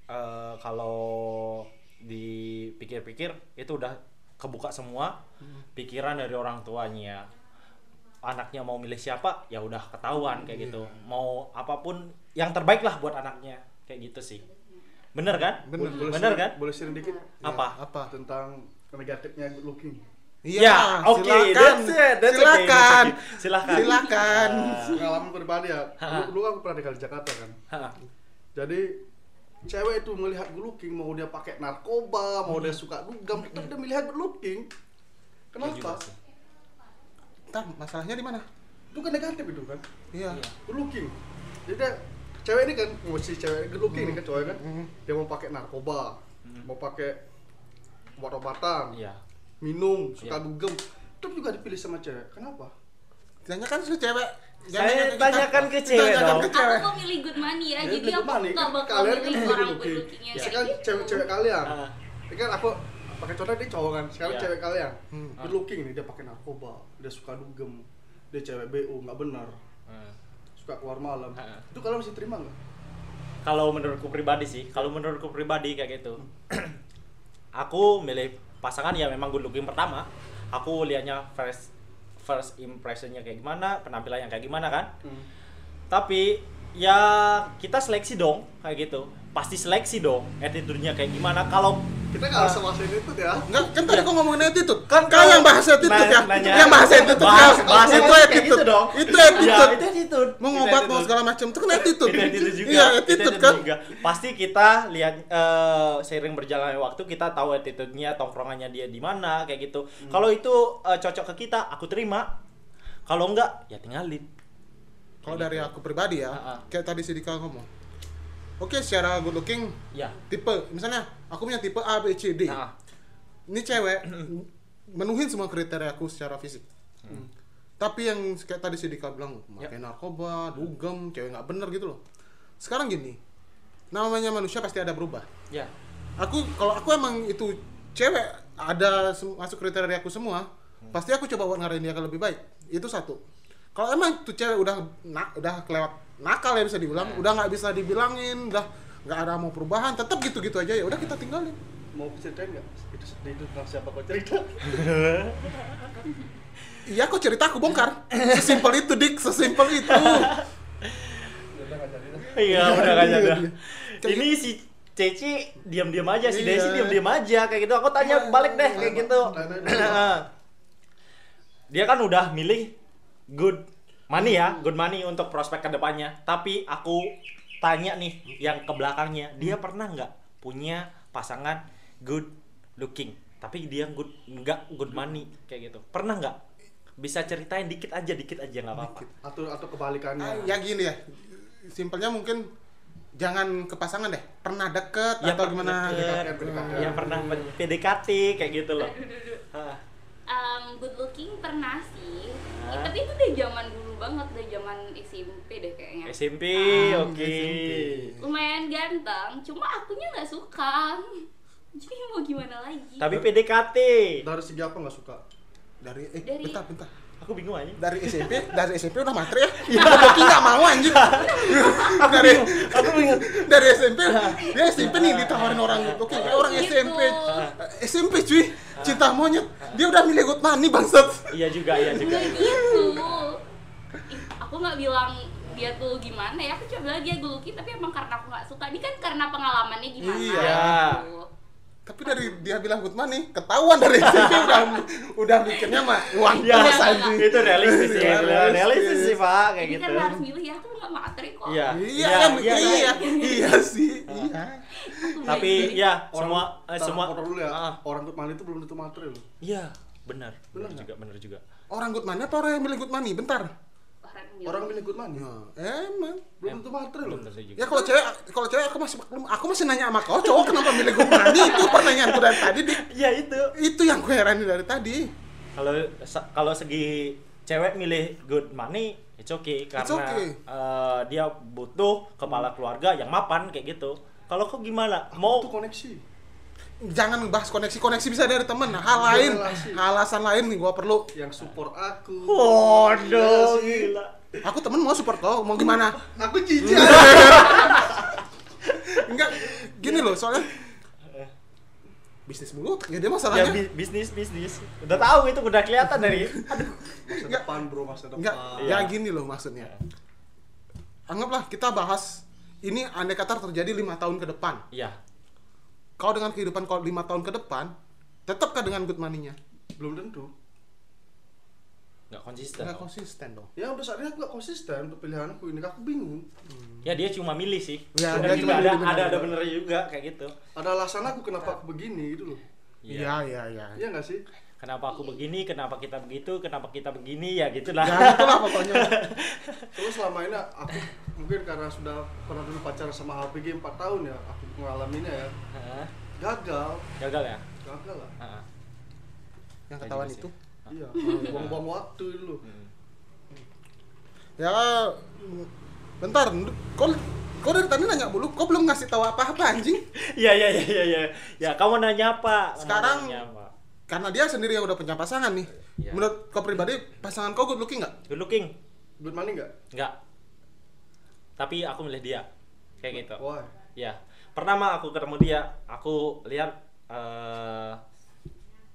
eh, kalau dipikir-pikir itu udah kebuka semua pikiran dari orang tuanya anaknya mau milih siapa ya udah ketahuan kayak gitu mau apa pun yang terbaik lah buat anaknya kayak gitu sih bener kan Bener. Boleh bener kan Boleh sharing dikit apa Apa? tentang negatifnya good looking. Iya, Ya, oke, silakan. that's it, that's okay, silakan. that's okay. Silakan. Silakan. Pengalaman pribadi ya. Ha. Dulu, dulu aku pernah tinggal di Jakarta kan. Hah, Jadi cewek itu melihat good looking mau dia pakai narkoba, mau dia suka dugem, tetap dia melihat good looking. Kenapa? sih. Ntar masalahnya di mana? Itu kan negatif itu kan. Iya. Iya. Good looking. Jadi dia, cewek ini kan, mau si cewek good looking nih kan cowok kan. Hmm. Dia mau pakai narkoba, mau pakai obat-obatan, Iya. minum, suka Iya. dugem. Tetap juga dipilih sama cewek. Kenapa? Tanyakan si cewek. Saya Jangan kita. tanyakan ke cewek Tanyakan dong. ke Aku cewek. kok milih good money ya, Jadi aku money, nggak kan bakal kalian kan milih good orang good looking yang Sekarang gitu. cewek-cewek kalian. Ah. Ini kan aku pakai contoh dia cowok kan. Sekarang Iya. cewek kalian. Hmm. Good looking nih dia pakai narkoba, dia suka dugem, dia cewek BU nggak benar, Hmm. suka keluar malam. Ah. Itu kalian masih terima nggak? kalau menurutku pribadi sih kalau menurutku pribadi kayak gitu aku milih pasangan ya memang good looking pertama aku lihatnya first first impressionnya kayak gimana penampilannya kayak gimana kan Hmm. tapi ya kita seleksi dong kayak gitu pasti seleksi dong attitude-nya kayak gimana kalau Kita nggak usah bahas itu ya. Enggak, kan tadi kok ngomongin attitude. Kan Kan kau yang bahas attitude ya. nanya- Yang bahas attitude Bahas- ya. bahas itu attitude gitu dong. Itu ya attitude. itu attitude Mau Itu ngobat mau segala macam itu kan attitude. Itu attitude juga. Iya, Itu attitude kan. juga. Pasti kita lihat eh, seiring berjalannya waktu kita tahu attitude-nya, tongkrongannya dia di mana kayak gitu. Hmm. Kalau itu eh, cocok ke kita, aku terima. Kalau enggak, ya tinggalin. Kalau dari aku pribadi ya, kayak tadi si Dika ngomong. oke secara good looking ya. tipe. Misalnya aku punya tipe A B C D. Nah ini cewek menuhin semua kriteria aku secara fisik. Tapi yang kayak tadi si Dika bilang pakai narkoba dugem cewek nggak bener gitu loh. Sekarang gini namanya manusia pasti ada berubah. Ya. Aku kalau aku emang itu cewek ada masuk kriteria aku semua pasti aku coba buat ngarahin dia ke lebih baik. Itu satu kalau emang tuh cewek udah na- udah kelewat nakal ya bisa dibilang udah nggak bisa dibilangin udah nggak ada mau perubahan tetap gitu-gitu aja ya udah kita tinggalin. Mau ceritain nggak? Itu itu tentang siapa kau cerita? Iya kok cerita aku bongkar. Sesimpel itu dik sesimpel itu. Udah nggak jadi dah. iya udah kan Iya, ada iya. ini si Ceci diam-diam aja si Iya. Desi diam-diam aja kayak gitu. Aku tanya balik deh kayak gitu. dia kan udah milih good money ya good money untuk prospek ke depannya. Tapi aku tanya nih yang ke belakangnya dia pernah nggak punya pasangan good looking? Tapi dia good nggak good money kayak gitu. Pernah nggak? Bisa ceritain dikit aja dikit aja nggak apa-apa. Atau atau kebalikannya. Ah, ya gini ya. Simpelnya mungkin jangan ke pasangan deh. Pernah deket Ya, atau per- gimana deket, PDKT. yang pernah PDKT kayak gitu loh. Hah. Um, good looking pernah sih? Ya, tapi itu udah zaman dulu banget udah zaman SMP deh kayaknya. SMP Ah, oke. SMP. lumayan ganteng cuma akunya nggak suka. Jadi mau gimana lagi? Tapi PDKT dari segi apa nggak suka? Dari eh Dari- bentar bentar aku bingung aja dari SMP dari SMP udah matre ya. Goki nggak mau anjing. Dari aku bingung. dari SMP dia SMP nih ditawarin orang. Oke kayak orang Gitu. SMP SMP cuy. Cinta monyet. Dia udah milih good money bangsat. Iya juga iya juga. Nggak gitu. Aku nggak bilang dia tuh gimana ya. Aku coba bilang dia good looking tapi emang karena aku nggak suka. Ini kan karena pengalamannya gimana Iya. gitu. Tapi dari dia bilang good money ketahuan dari SMP udah udah mikirnya mah uang ya terus anjing. Itu realistis sih Realistis. realistis. sih pak kayak ini gitu. kan harus milih ya aku nggak materi kok. Iya. Iya iya iya, iya. Iya sih. Iya. Tapi ya semua eh, semua potong dulu ya. Ah, orang good money itu belum tentu materi loh. Iya benar. Benar juga benar juga. Orang good money apa orang yang milih good money bentar orang milih. orang milih good money Ya, emang belum tentu materi loh Ya kalau cewek, kalau cewek aku masih maklum. Aku masih nanya sama kau, cowok kenapa milih good money? Itu pertanyaanku dari tadi, Dik. iya itu Itu yang gue heranin dari tadi. kalau kalau segi cewek milih good money it's okay karena okay. eh, dia butuh kepala keluarga yang mapan kayak gitu kalau kau gimana mau itu koneksi Jangan bahas koneksi, koneksi bisa dari temen. Hal lain, Relasi. alasan lain nih gua perlu. yang support aku Iya gila. Aku temen mau support kau, mau gimana? aku jijik Enggak, gini loh, soalnya bisnis mulu, ya dia Ya masalahnya. bi- bisnis bisnis. Udah tahu itu udah kelihatan dari. masa Enggak. depan bro masa depan Enggak, Iya. ya gini loh maksudnya. Anggaplah kita bahas ini andai kata terjadi lima tahun ke depan. Iya. Kau dengan kehidupan kau lima tahun ke depan, tetapkah dengan good money-nya? belum tentu Nggak konsisten. Nggak konsisten dong. ya udah saat ini aku gak konsisten untuk pilihanku ini aku bingung Ya dia cuma milih sih. Ya, dia juga cuma ada bener. ada ada bener juga kayak gitu. ada alasan aku kenapa aku begini gitu loh Iya, iya, iya. iya nggak sih Kenapa aku begini? Kenapa kita begitu? Kenapa kita begini? Ya gitulah. Ya itulah pokoknya. terus selama ini aku mungkin karena sudah pernah dulu pacaran sama HPG 4 tahun ya aku mengalaminya ya Hah? gagal Gagal ya? gagal lah Heeh. Yang ketahuan itu. iya buang-buang waktu dulu Hmm. Ya bentar, kau kau dari tadi nanya mulu, kau belum ngasih tahu apa-apa anjing. Iya iya iya iya iya. Ya kamu nanya apa? Sekarang- nanya apa? Karena dia sendiri yang udah punya pasangan nih. Iya. Menurut kau pribadi, pasangan kau good looking nggak? Good looking? good money nggak Enggak. Tapi aku milih dia. Kayak gitu. why Ya. Pertama aku ketemu dia, aku lihat eh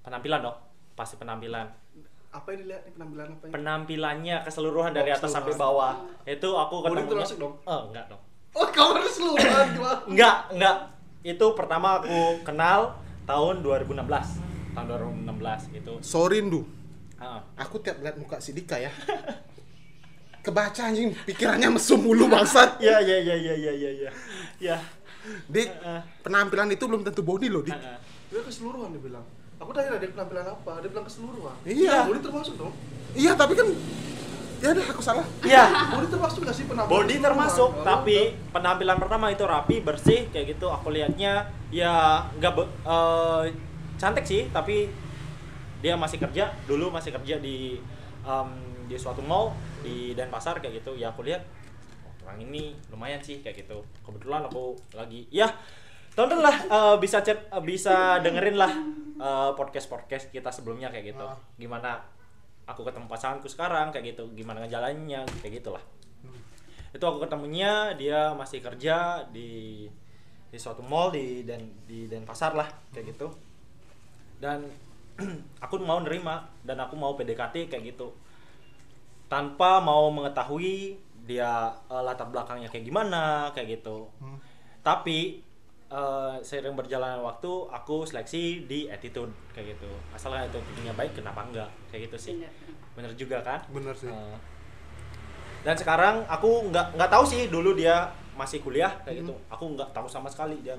penampilan dong. Pasti penampilan. apa yang dilihat penampilan apa Penampilannya keseluruhan dari Oh, atas keseluruhan. sampai bawah. Itu aku ketemu. termasuk dong? Oh, enggak dong. oh kamu harus keluar gimana Enggak, enggak. Itu pertama aku kenal tahun 2016. Tahun 2016 gitu. Sorry Ndu, Heeh. aku tiap lihat muka si Dika ya. Kebaca anjing, pikirannya mesum mulu bangsat. Ya ya ya ya ya ya ya. Ya. Dik, penampilan itu belum tentu body loh, Dik. Heeh. dia keseluruhan dia bilang aku tanya dia penampilan apa dia bilang keseluruhan Iya. body termasuk dong Iya, tapi kan Ya udah aku salah. Iya, Body termasuk nggak sih penampilan? body termasuk, tapi penampilan pertama itu rapi, bersih kayak gitu. Aku lihatnya ya nggak eh, cantik sih, tapi dia masih kerja dulu masih kerja di em, di suatu mall di Denpasar kayak gitu. Ya aku lihat oh, orang ini lumayan sih kayak gitu. Kebetulan aku lagi ya tonton lah eh, bisa chat eh, bisa dengerin lah podcast podcast kita sebelumnya kayak gitu. Ah. Gimana aku ketemu pasanganku sekarang kayak gitu, gimana ngejalannya kayak gitulah itu aku ketemunya dia masih kerja di di suatu mall di dan di Denpasar lah kayak gitu dan aku mau nerima dan aku mau PDKT kayak gitu. Tanpa mau mengetahui dia eh, latar belakangnya kayak gimana kayak gitu. Hmm. tapi eh, seiring berjalannya waktu aku seleksi di attitude kayak gitu. Asalkan attitude-nya baik kenapa enggak? Kayak gitu sih. Bener. bener juga kan? Bener sih. Eh, dan sekarang aku nggak nggak tahu sih dulu dia masih kuliah kayak gitu. Aku nggak tahu sama sekali dia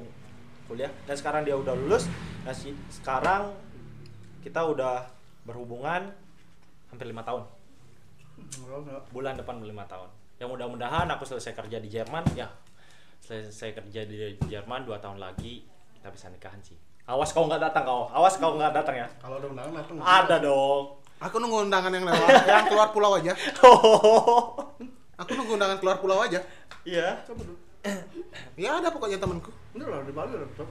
kuliah. Dan sekarang dia udah lulus dan si- sekarang kita udah berhubungan hampir lima tahun. Bulan depan lima tahun. Yang mudah-mudahan aku selesai kerja di Jerman ya selesai kerja di Jerman dua tahun lagi kita bisa nikahan sih. Awas kau nggak datang kau. Awas kau nggak datang ya. Kalau ada undangan datang. ada dong. Aku nunggu undangan yang lewat, yang keluar pulau aja. Aku nunggu undangan keluar pulau aja. iya. Coba dulu. Ya ada pokoknya temanku. Bener lah di Bali lah, Bro.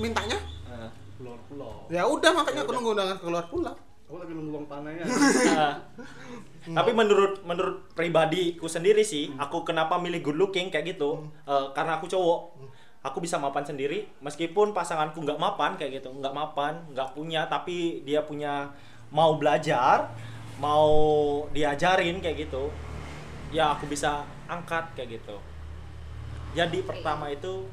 Mintanya. Eh, keluar pulau Ya udah makanya aku nunggu undangan keluar pulau. Aku lagi nunggu uang panennya. Nah, tapi menurut menurut pribadiku sendiri sih, aku kenapa milih good looking kayak gitu? Eh, karena aku cowok. Aku bisa mapan sendiri, meskipun pasanganku nggak mapan kayak gitu, nggak mapan, nggak punya, tapi dia punya mau belajar, mau diajarin kayak gitu, ya aku bisa angkat kayak gitu. Jadi pertama itu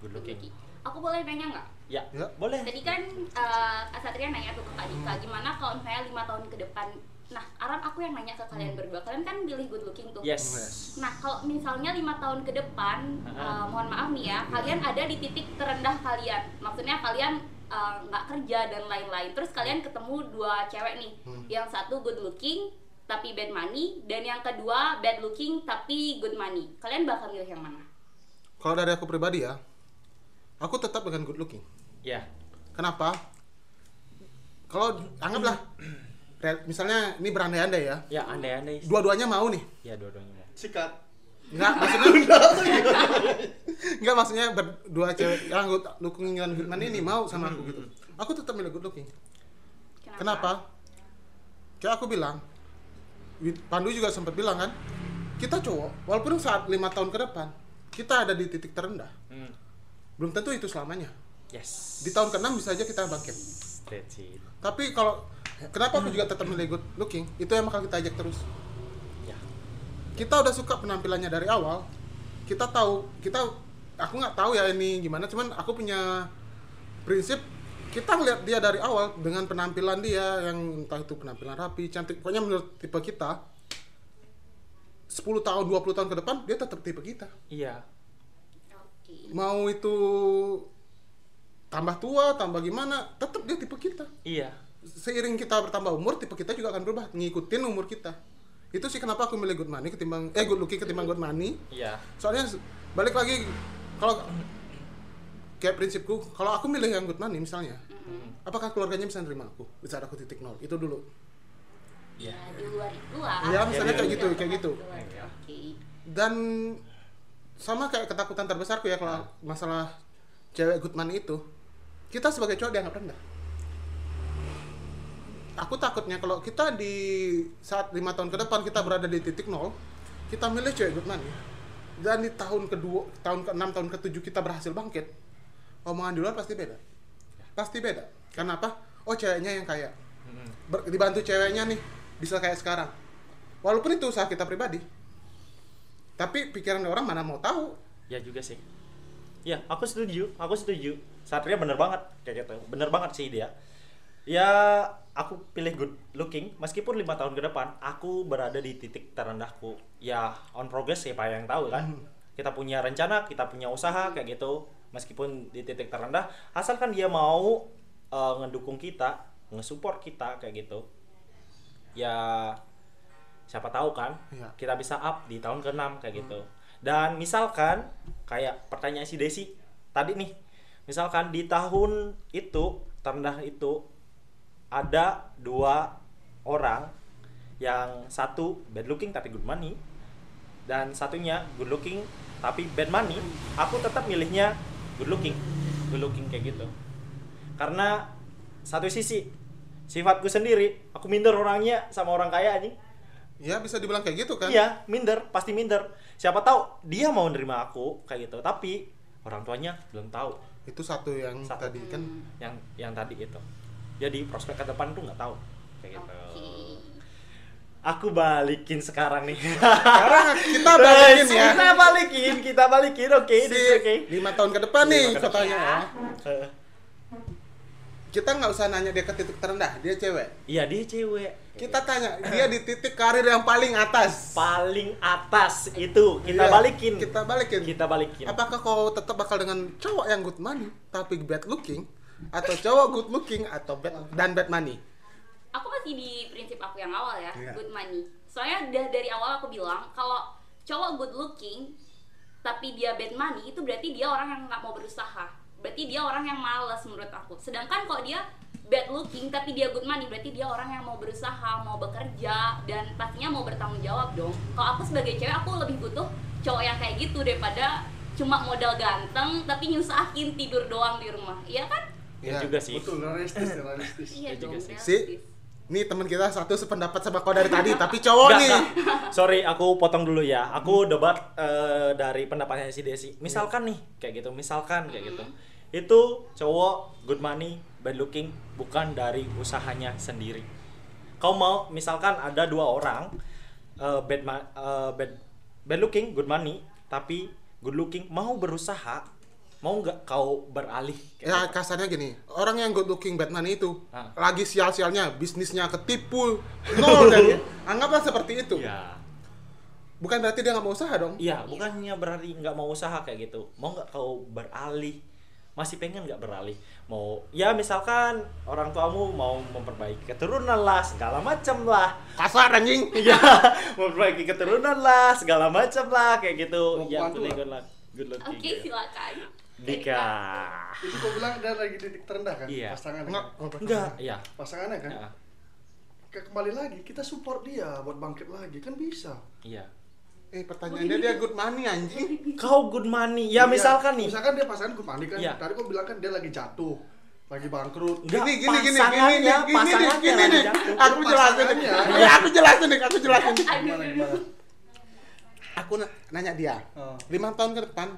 good looking. Aku boleh nanya nggak? Ya, Ya. boleh. Tadi kan eh Asatria nanya tuh ke Kak Dika, gimana kalau misalnya lima tahun ke depan? Nah, Aran aku yang nanya ke kalian berdua. Kalian kan pilih good looking tuh. Yes. Nah, kalau misalnya lima tahun ke depan, eh, mohon maaf nih ya, kalian ada di titik terendah kalian. Maksudnya kalian eh, nggak kerja dan lain-lain. Terus kalian ketemu dua cewek nih, yang satu good looking tapi bad money, dan yang kedua bad looking tapi good money. Kalian bakal milih yang mana? Kalau dari aku pribadi ya, aku tetap dengan good looking. Ya. Kenapa? Kalau anggaplah, misalnya ini berandai-andai ya, Ya, andai-andai. dua-duanya mau nih. Ya, dua-duanya mau. Sikat. Enggak, maksudnya Enggak maksudnya berdua cewek yang good looking dan good money ini mau sama aku gitu. Aku tetap milih good looking. Kenapa? Kayak aku bilang, Pandu juga sempat bilang kan, kita cowok, walaupun saat lima tahun ke depan, kita ada di titik terendah. Hmm. Belum tentu itu selamanya. Yes. Di tahun ke-6 bisa aja kita bangkit. Tapi kalau kenapa aku juga tetap milih good looking, itu yang bakal kita ajak terus. Ya. Kita udah suka penampilannya dari awal. Kita tahu, kita aku nggak tahu ya ini gimana, cuman aku punya prinsip kita ngeliat dia dari awal dengan penampilan dia yang entah itu penampilan rapi, cantik, pokoknya menurut tipe kita 10 tahun, 20 tahun ke depan dia tetap tipe kita. Iya. Oke. Mau itu tambah tua, tambah gimana, tetap dia tipe kita. Iya. seiring kita bertambah umur tipe kita juga akan berubah ngikutin umur kita itu sih kenapa aku milih good money ketimbang eh good looking ketimbang good money Iya. soalnya balik lagi kalau kayak prinsipku kalau aku milih yang good money misalnya apakah keluarganya bisa nerima aku di saat aku titik nol itu dulu Ya, di luar itu lah. Iya, misalnya kayak gitu, kayak gitu. Oke. dan sama kayak ketakutan terbesarku ya kalau masalah cewek good money itu kita sebagai cowok dianggap rendah. Aku takutnya kalau kita di saat lima tahun ke depan kita berada di titik nol kita milih cewek good money dan di tahun kedua tahun ke enam tahun ke tujuh kita berhasil bangkit omongan di luar pasti beda. Pasti beda. Karena apa? Oh ceweknya yang kaya. Ber- dibantu ceweknya nih bisa kayak sekarang walaupun itu usaha kita pribadi tapi pikiran orang mana mau tahu Ya juga sih. Ya, aku setuju. Aku setuju. Satria bener banget kayak gitu. Bener banget sih dia. Ya, aku pilih good looking meskipun lima tahun ke depan aku berada di titik terendahku. Ya, on progress siapa yang tahu kan. Kita punya rencana, kita punya usaha kayak gitu. Meskipun di titik terendah, asalkan dia mau eh, ngedukung kita, nge-support kita kayak gitu. Ya siapa tahu kan Iya. kita bisa up di tahun ke-6 kayak gitu. Dan misalkan kayak pertanyaan si Desi tadi nih misalkan di tahun itu terendah itu ada dua orang yang satu bad looking tapi good money dan satunya good looking tapi bad money aku tetap milihnya good looking. Good looking kayak gitu. Karena satu sisi sifatku sendiri aku minder orangnya sama orang kaya anjing. Ya bisa dibilang kayak gitu kan? iya minder pasti minder. Siapa tahu dia mau nerima aku kayak gitu. Tapi orang tuanya belum tahu. Itu satu yang Satu. tadi kan. yang yang tadi itu. Jadi prospek ke depan tuh nggak tahu. Kayak gitu. Oke. aku balikin sekarang nih. Sekarang kita balikin ya. kita balikin kita balikin. Oke Si it's okay lima tahun ke depan nih katanya ya. Kita nggak usah nanya dia ke titik terendah, dia cewek. iya dia cewek Kita tanya dia di titik karir yang paling atas. paling atas itu kita Iya, balikin Kita balikin. kita balikin Apakah kau tetap bakal dengan cowok yang good money tapi bad looking atau cowok good looking atau bad dan bad money? aku masih di prinsip aku yang awal ya Iya. good money soalnya udah dari awal aku bilang kalau cowok good looking tapi dia bad money itu berarti dia orang yang nggak mau berusaha berarti dia orang yang malas menurut aku sedangkan kalau dia bad looking tapi dia good money berarti dia orang yang mau berusaha mau bekerja dan pastinya mau bertanggung jawab dong kalau aku sebagai cewek aku lebih butuh cowok yang kayak gitu daripada cuma modal ganteng tapi nyusahin tidur doang di rumah iya kan Ya Iya. juga sih Betul, realistis ya, realistis. iya Iya juga sih. Si, nih teman kita satu sependapat sama kau dari tadi tapi cowok nih. Sorry, aku potong dulu ya. Aku debat eh, dari pendapatnya si Desi. Misalkan nih, kayak gitu. Misalkan kayak gitu. Itu cowok good money, bad looking, bukan dari usahanya sendiri. Kau mau misalkan ada dua orang eh, bad eh, bad bad looking, good money, tapi good looking mau berusaha, mau nggak kau beralih? Ya kasarnya gini, orang yang good looking bad money itu Ah. lagi sial-sialnya, bisnisnya ketipu, nol dan anggaplah seperti itu. Iya. Bukan berarti dia nggak mau usaha dong. Iya, bukannya berarti nggak mau usaha kayak gitu. Mau nggak kau beralih? Masih pengen nggak beralih? Mau, ya misalkan orang tuamu mau memperbaiki keturunan lah, segala macam lah. Kasar anjing. Iya, memperbaiki keturunan lah, segala macam lah kayak gitu. Mau Ya, good, lah. good, luck, good oke looking. silakan Dika. Itu kau bilang dia lagi titik terendah kan? Iya. Pasangan Enggak, Enggak, iya. Pasangannya kan? Ya, Ke- Kembali lagi, kita support dia buat bangkit lagi, kan bisa. Iya. Eh pertanyaannya dia good money anjing. Kau good money. Ya, Iya. misalkan nih. Misalkan dia pasangan good money kan, Iya. tadi kau bilang kan dia lagi jatuh, lagi bangkrut. Enggak, Gini gini gini gini pasangannya, nih, gini nih, pasangannya gini lagi nih. jatuh. Aku jelasin nih. Ya, aku jelasin nih, aku jelasin. Gimana? Aku na- nanya dia. Oh. Lima tahun ke depan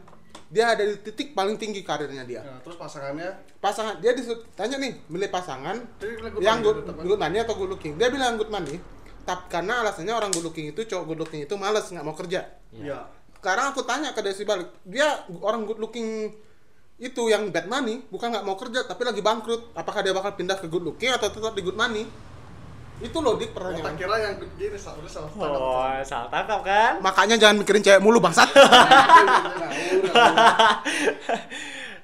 dia ada di titik paling tinggi karirnya dia. Nah, terus pasangannya Pasangan dia disu- tanya nih milih pasangan Jadi good yang good, good money atau good looking. Dia bilang good money. Tapi karena alasannya orang good looking itu cowok good looking itu males nggak mau kerja. Iya. Sekarang aku tanya ke Desi balik, dia orang good looking itu yang bad money bukan nggak mau kerja tapi lagi bangkrut. Apakah dia bakal pindah ke good looking atau tetap di good money? Itu loh dik Oh, tak pertanyaan. kira yang gini salah salah tangkap. Oh, salah tangkap kan? Makanya jangan mikirin cewek mulu bangsat.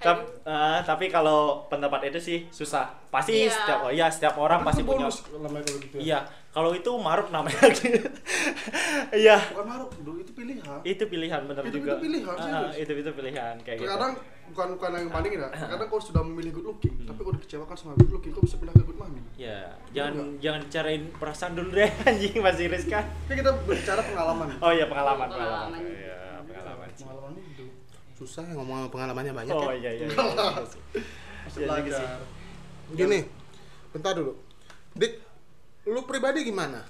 Tapi, eh, tapi kalau pendapat itu sih susah. Pasti Iya. setiap oh, ya setiap orang pasti punya. gitu. ya. Iya, kalau itu maruk namanya. Iya, Bukan maruk, dulu itu pilihan. itu pilihan bener Itu- juga. itu pilihan, Ah, serius. itu itu pilihan kayak gitu. Terkadang bukan bukan yang bandingin ya. Terkadang kau sudah memilih good looking, tapi kau dikecewakan sama good looking, kau bisa pindah ke good money. Ya, Iya jangan jangan carain perasaan dulu deh anjing masih Rizka. Tapi kita berbicara pengalaman. Oh iya pengalaman, Oh, pengalaman. pengalaman. Iya, pengalaman. sih. Pengalaman hidup. Susah ya ngomong pengalamannya banyak Oh ya. iya iya. iya. Masih Iya sih. belajar. Gini, bentar dulu. Dik, lu pribadi gimana?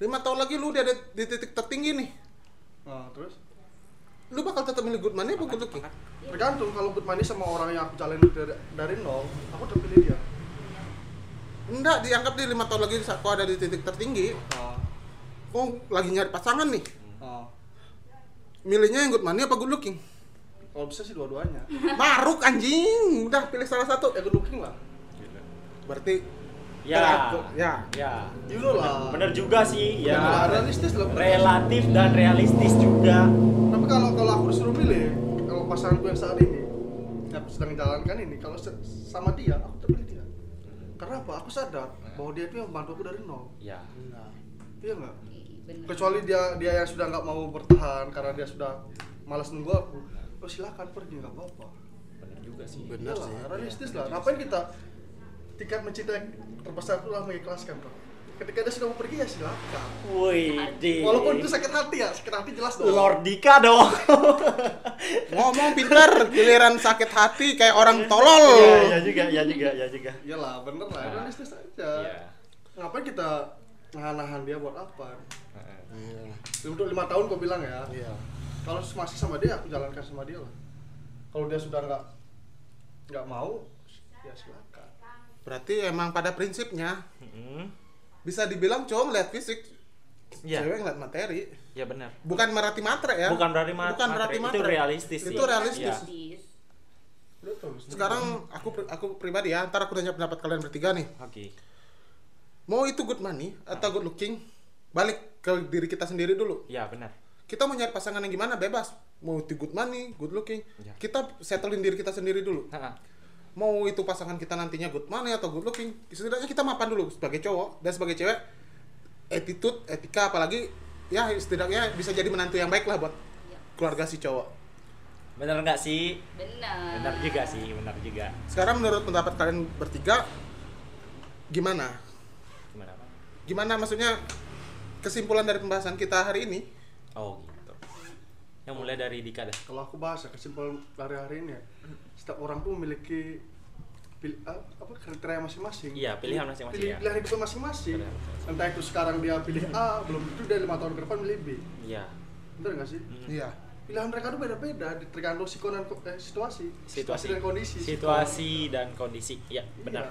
Lima tahun lagi lu udah ada di titik tertinggi nih. Nah, terus Lu bakal tetap milih good money apa good looking? tergantung kalau good money sama orang yang aku jalin dari, dari nol, aku udah pilih dia. Enggak, dianggap di lima tahun lagi saat kau ada di titik tertinggi, kau lagi nyari pasangan nih. nah. Milihnya yang good money apa good looking? Kalau bisa sih dua-duanya. Maruk anjing, udah pilih salah satu. Ya good looking lah. Berarti Ya. ya. Ya. You know lah. Bener juga sih, Ya, ya. realistis lah. bener. Relatif dan realistis juga. Tapi kalau kalau aku disuruh milih, kalau pasanganku yang saat ini yang sedang menjalankan ini, kalau sama dia, aku terpilih dia. Karena apa? Aku sadar bahwa dia itu yang membantu aku dari nol. Ya. Iya nggak? Bener. kecuali dia dia yang sudah nggak mau bertahan karena dia sudah malas nunggu aku oh silakan pergi nggak apa-apa bener juga sih Bener Iyalah, sih. realistis lah ngapain kita tingkat mencintai terbesar itu lah mengikhlaskan bro ketika dia sudah mau pergi ya silakan woi di walaupun itu sakit hati ya sakit hati jelas dong Lord Dika dong Ngomong pintar, giliran sakit hati kayak orang tolol. Iya, iya juga, iya juga, iya juga. iyalah bener lah Nah. realistis aja Iya. ngapain kita nahan-nahan dia buat apa Heeh. Iya. untuk lima tahun kau bilang ya Iya. kalau masih sama dia aku jalankan sama dia lah kalau dia sudah nggak nggak mau ya silakan Berarti emang pada prinsipnya Mm-mm. bisa dibilang cowok ngeliat fisik, Iya. cewek ngeliat materi. Ya benar. Bukan berarti matre ya. Bukan berarti ma- Bukan berarti matre. Itu matre. realistis sih. Itu realistis. Iya. Realistis. betul Sekarang aku aku pribadi ya, ntar aku tanya pendapat kalian bertiga nih. Oke. Mau itu good money atau good looking, balik ke diri kita sendiri dulu. Ya benar. Kita mau nyari pasangan yang gimana bebas. Mau itu good money, good looking, Ya. kita settlein diri kita sendiri dulu. Heeh. Mau itu pasangan kita nantinya good money atau good looking, setidaknya kita mapan dulu sebagai cowok dan sebagai cewek. Attitude, etika apalagi ya setidaknya bisa jadi menantu yang baik lah buat Ya. keluarga si cowok. Benar nggak sih? Benar. Benar juga sih, benar juga. Sekarang menurut pendapat kalian bertiga gimana? Gimana, Pak? Gimana maksudnya kesimpulan dari pembahasan kita hari ini? Oh, gitu. Yang mulai dari Dika dah. kalau aku bahas ya kesimpulan dari hari ini ya setiap orang tuh memiliki pil- ah, apa kriteria masing-masing Iya, pilihan masing-masing, Pilih- ya. pilihan hidupnya masing-masing entah itu sekarang dia pilih A belum tentu dia lima tahun ke depan milih B Iya. bener nggak sih Mm. Iya. pilihan mereka tuh beda-beda tergantung sikon dan ko- eh, situasi Situasi dan kondisi Situasi dan kondisi. Iya, Iya. benar.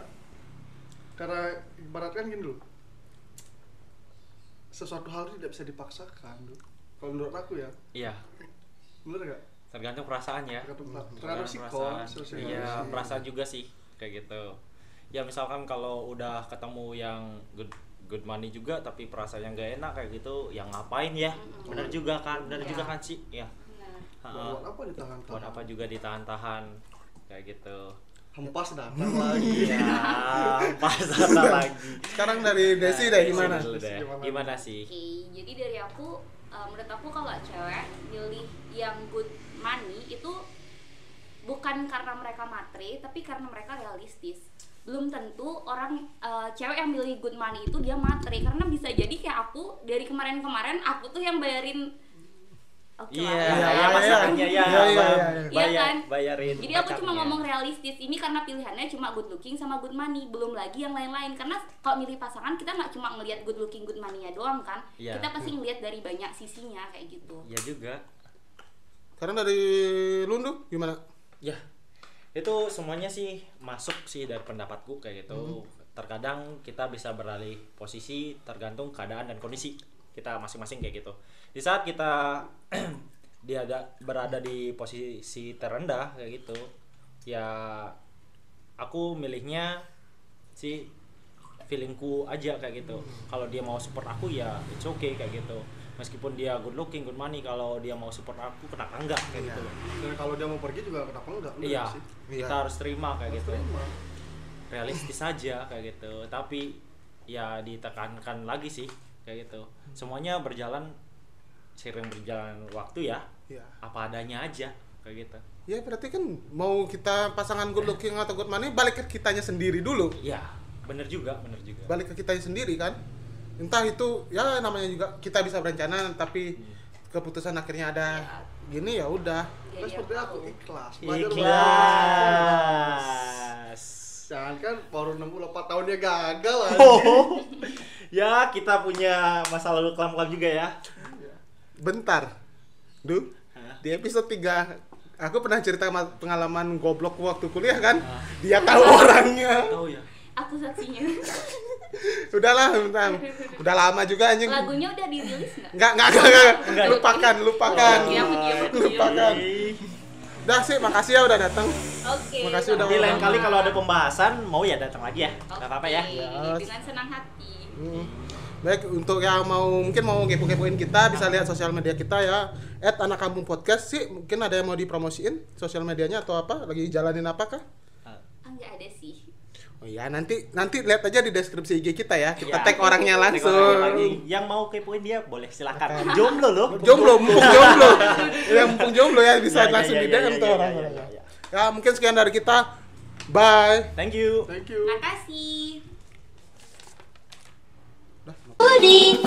karena ibaratkan gini loh sesuatu hal itu tidak bisa dipaksakan kalau menurut aku ya Iya. Bener nggak Tergantung perasaan ya. tergantung, sikon perasaan. Iya, perasaan juga sih kayak gitu. Ya misalkan kalau udah ketemu yang good good money juga tapi perasaannya nggak enak kayak gitu, yang ngapain ya? Bener juga kan? Bener Iya. juga kan sih? Ya. Buat apa ditahan Buat apa juga ditahan-tahan kayak gitu. hempas datang lagi Iya, pas datang lagi. Sekarang dari Desi deh gimana? Deh. Gimana? Gimana sih? Oke, jadi dari aku uh, menurut aku kalau cewek milih yang good money itu bukan karena mereka matre, tapi karena mereka realistis. Belum tentu orang uh, cewek yang milih good money itu dia matre karena bisa jadi kayak aku dari kemarin-kemarin aku tuh yang bayarin Oke Iya, lah, iya, ya, iya, pasangannya ya, iya, iya, iya, bayar- iya. Iya kan? bayarin. Jadi aku cuma ngomong realistis ini karena pilihannya cuma good looking sama good money, belum lagi yang lain-lain. Karena kalau milih pasangan kita nggak cuma ngelihat good looking, good money-nya doang kan. Iya. Kita pasti ngelihat dari banyak sisinya kayak gitu. Iya juga. Sekarang dari Lundu gimana? Ya, itu semuanya sih masuk sih dari pendapatku kayak gitu. Terkadang kita bisa beralih posisi tergantung keadaan dan kondisi kita masing-masing kayak gitu. Di saat kita dia ada berada di posisi terendah kayak gitu, ya aku milihnya si feelingku aja kayak gitu. Kalau dia mau support aku ya it's okay kayak gitu. Meskipun dia good looking, good money, kalau dia mau support aku kenapa enggak kayak gitu loh. dan kalau dia mau pergi juga kenapa enggak Iya, sih kita Iya. harus terima kayak gitu. Terima. Realistis aja kayak gitu. Tapi ya ditekankan lagi sih kayak gitu. Semuanya berjalan sering berjalan waktu ya. Iya. Apa adanya aja kayak gitu. Ya berarti kan mau kita pasangan good looking atau good money balik ke kitanya sendiri dulu. Ya, bener juga, bener juga. Balik ke kitanya sendiri kan. Entah itu ya namanya juga kita bisa berencana tapi keputusan akhirnya ada gini ya udah. Kan seperti aku aku- ikhlas Ikhlas. jangan kan baru 64 tahun dia gagal aja Oh. ya, kita punya masa lalu kelam-kelam juga ya. Bentar. Duh. Hah? Di episode 3 aku pernah cerita ma- pengalaman goblok waktu kuliah kan. Ah. Dia tahu orangnya. Tahu ya. Aku saksinya. Udahlah, bentar. Udah lama juga anjing. Lagunya udah dirilis nggak? Enggak, enggak, enggak, enggak. Enggak. Lupakan, lupakan. Lupakan. Udah sih, makasih ya udah datang. Oke. Makasih udah lain kali kalau ada pembahasan mau ya datang lagi ya. Gak apa-apa ya. Yes. Dengan senang hati. Hmm. Baik, untuk yang mau mungkin mau kepo-kepoin kita bisa lihat sosial media kita ya. At anak kampung podcast sih, mungkin ada yang mau dipromosiin sosial medianya atau apa? Lagi jalanin apakah? Ah, Ah, nggak ada sih. Oh iya, nanti nanti lihat aja di deskripsi IG kita ya. Kita Iya. tag orangnya langsung. lagi. Yang mau kepoin dia boleh silakan. Jomblo loh. Jomblo, mumpung jomblo. ya mumpung jomblo ya bisa Ya, ya, langsung ya, di ya, DM ya, tuh ya, orang. ya, ya, ya. Ya, mungkin sekian dari kita. Bye. Thank you. thank you Makasih. Uri.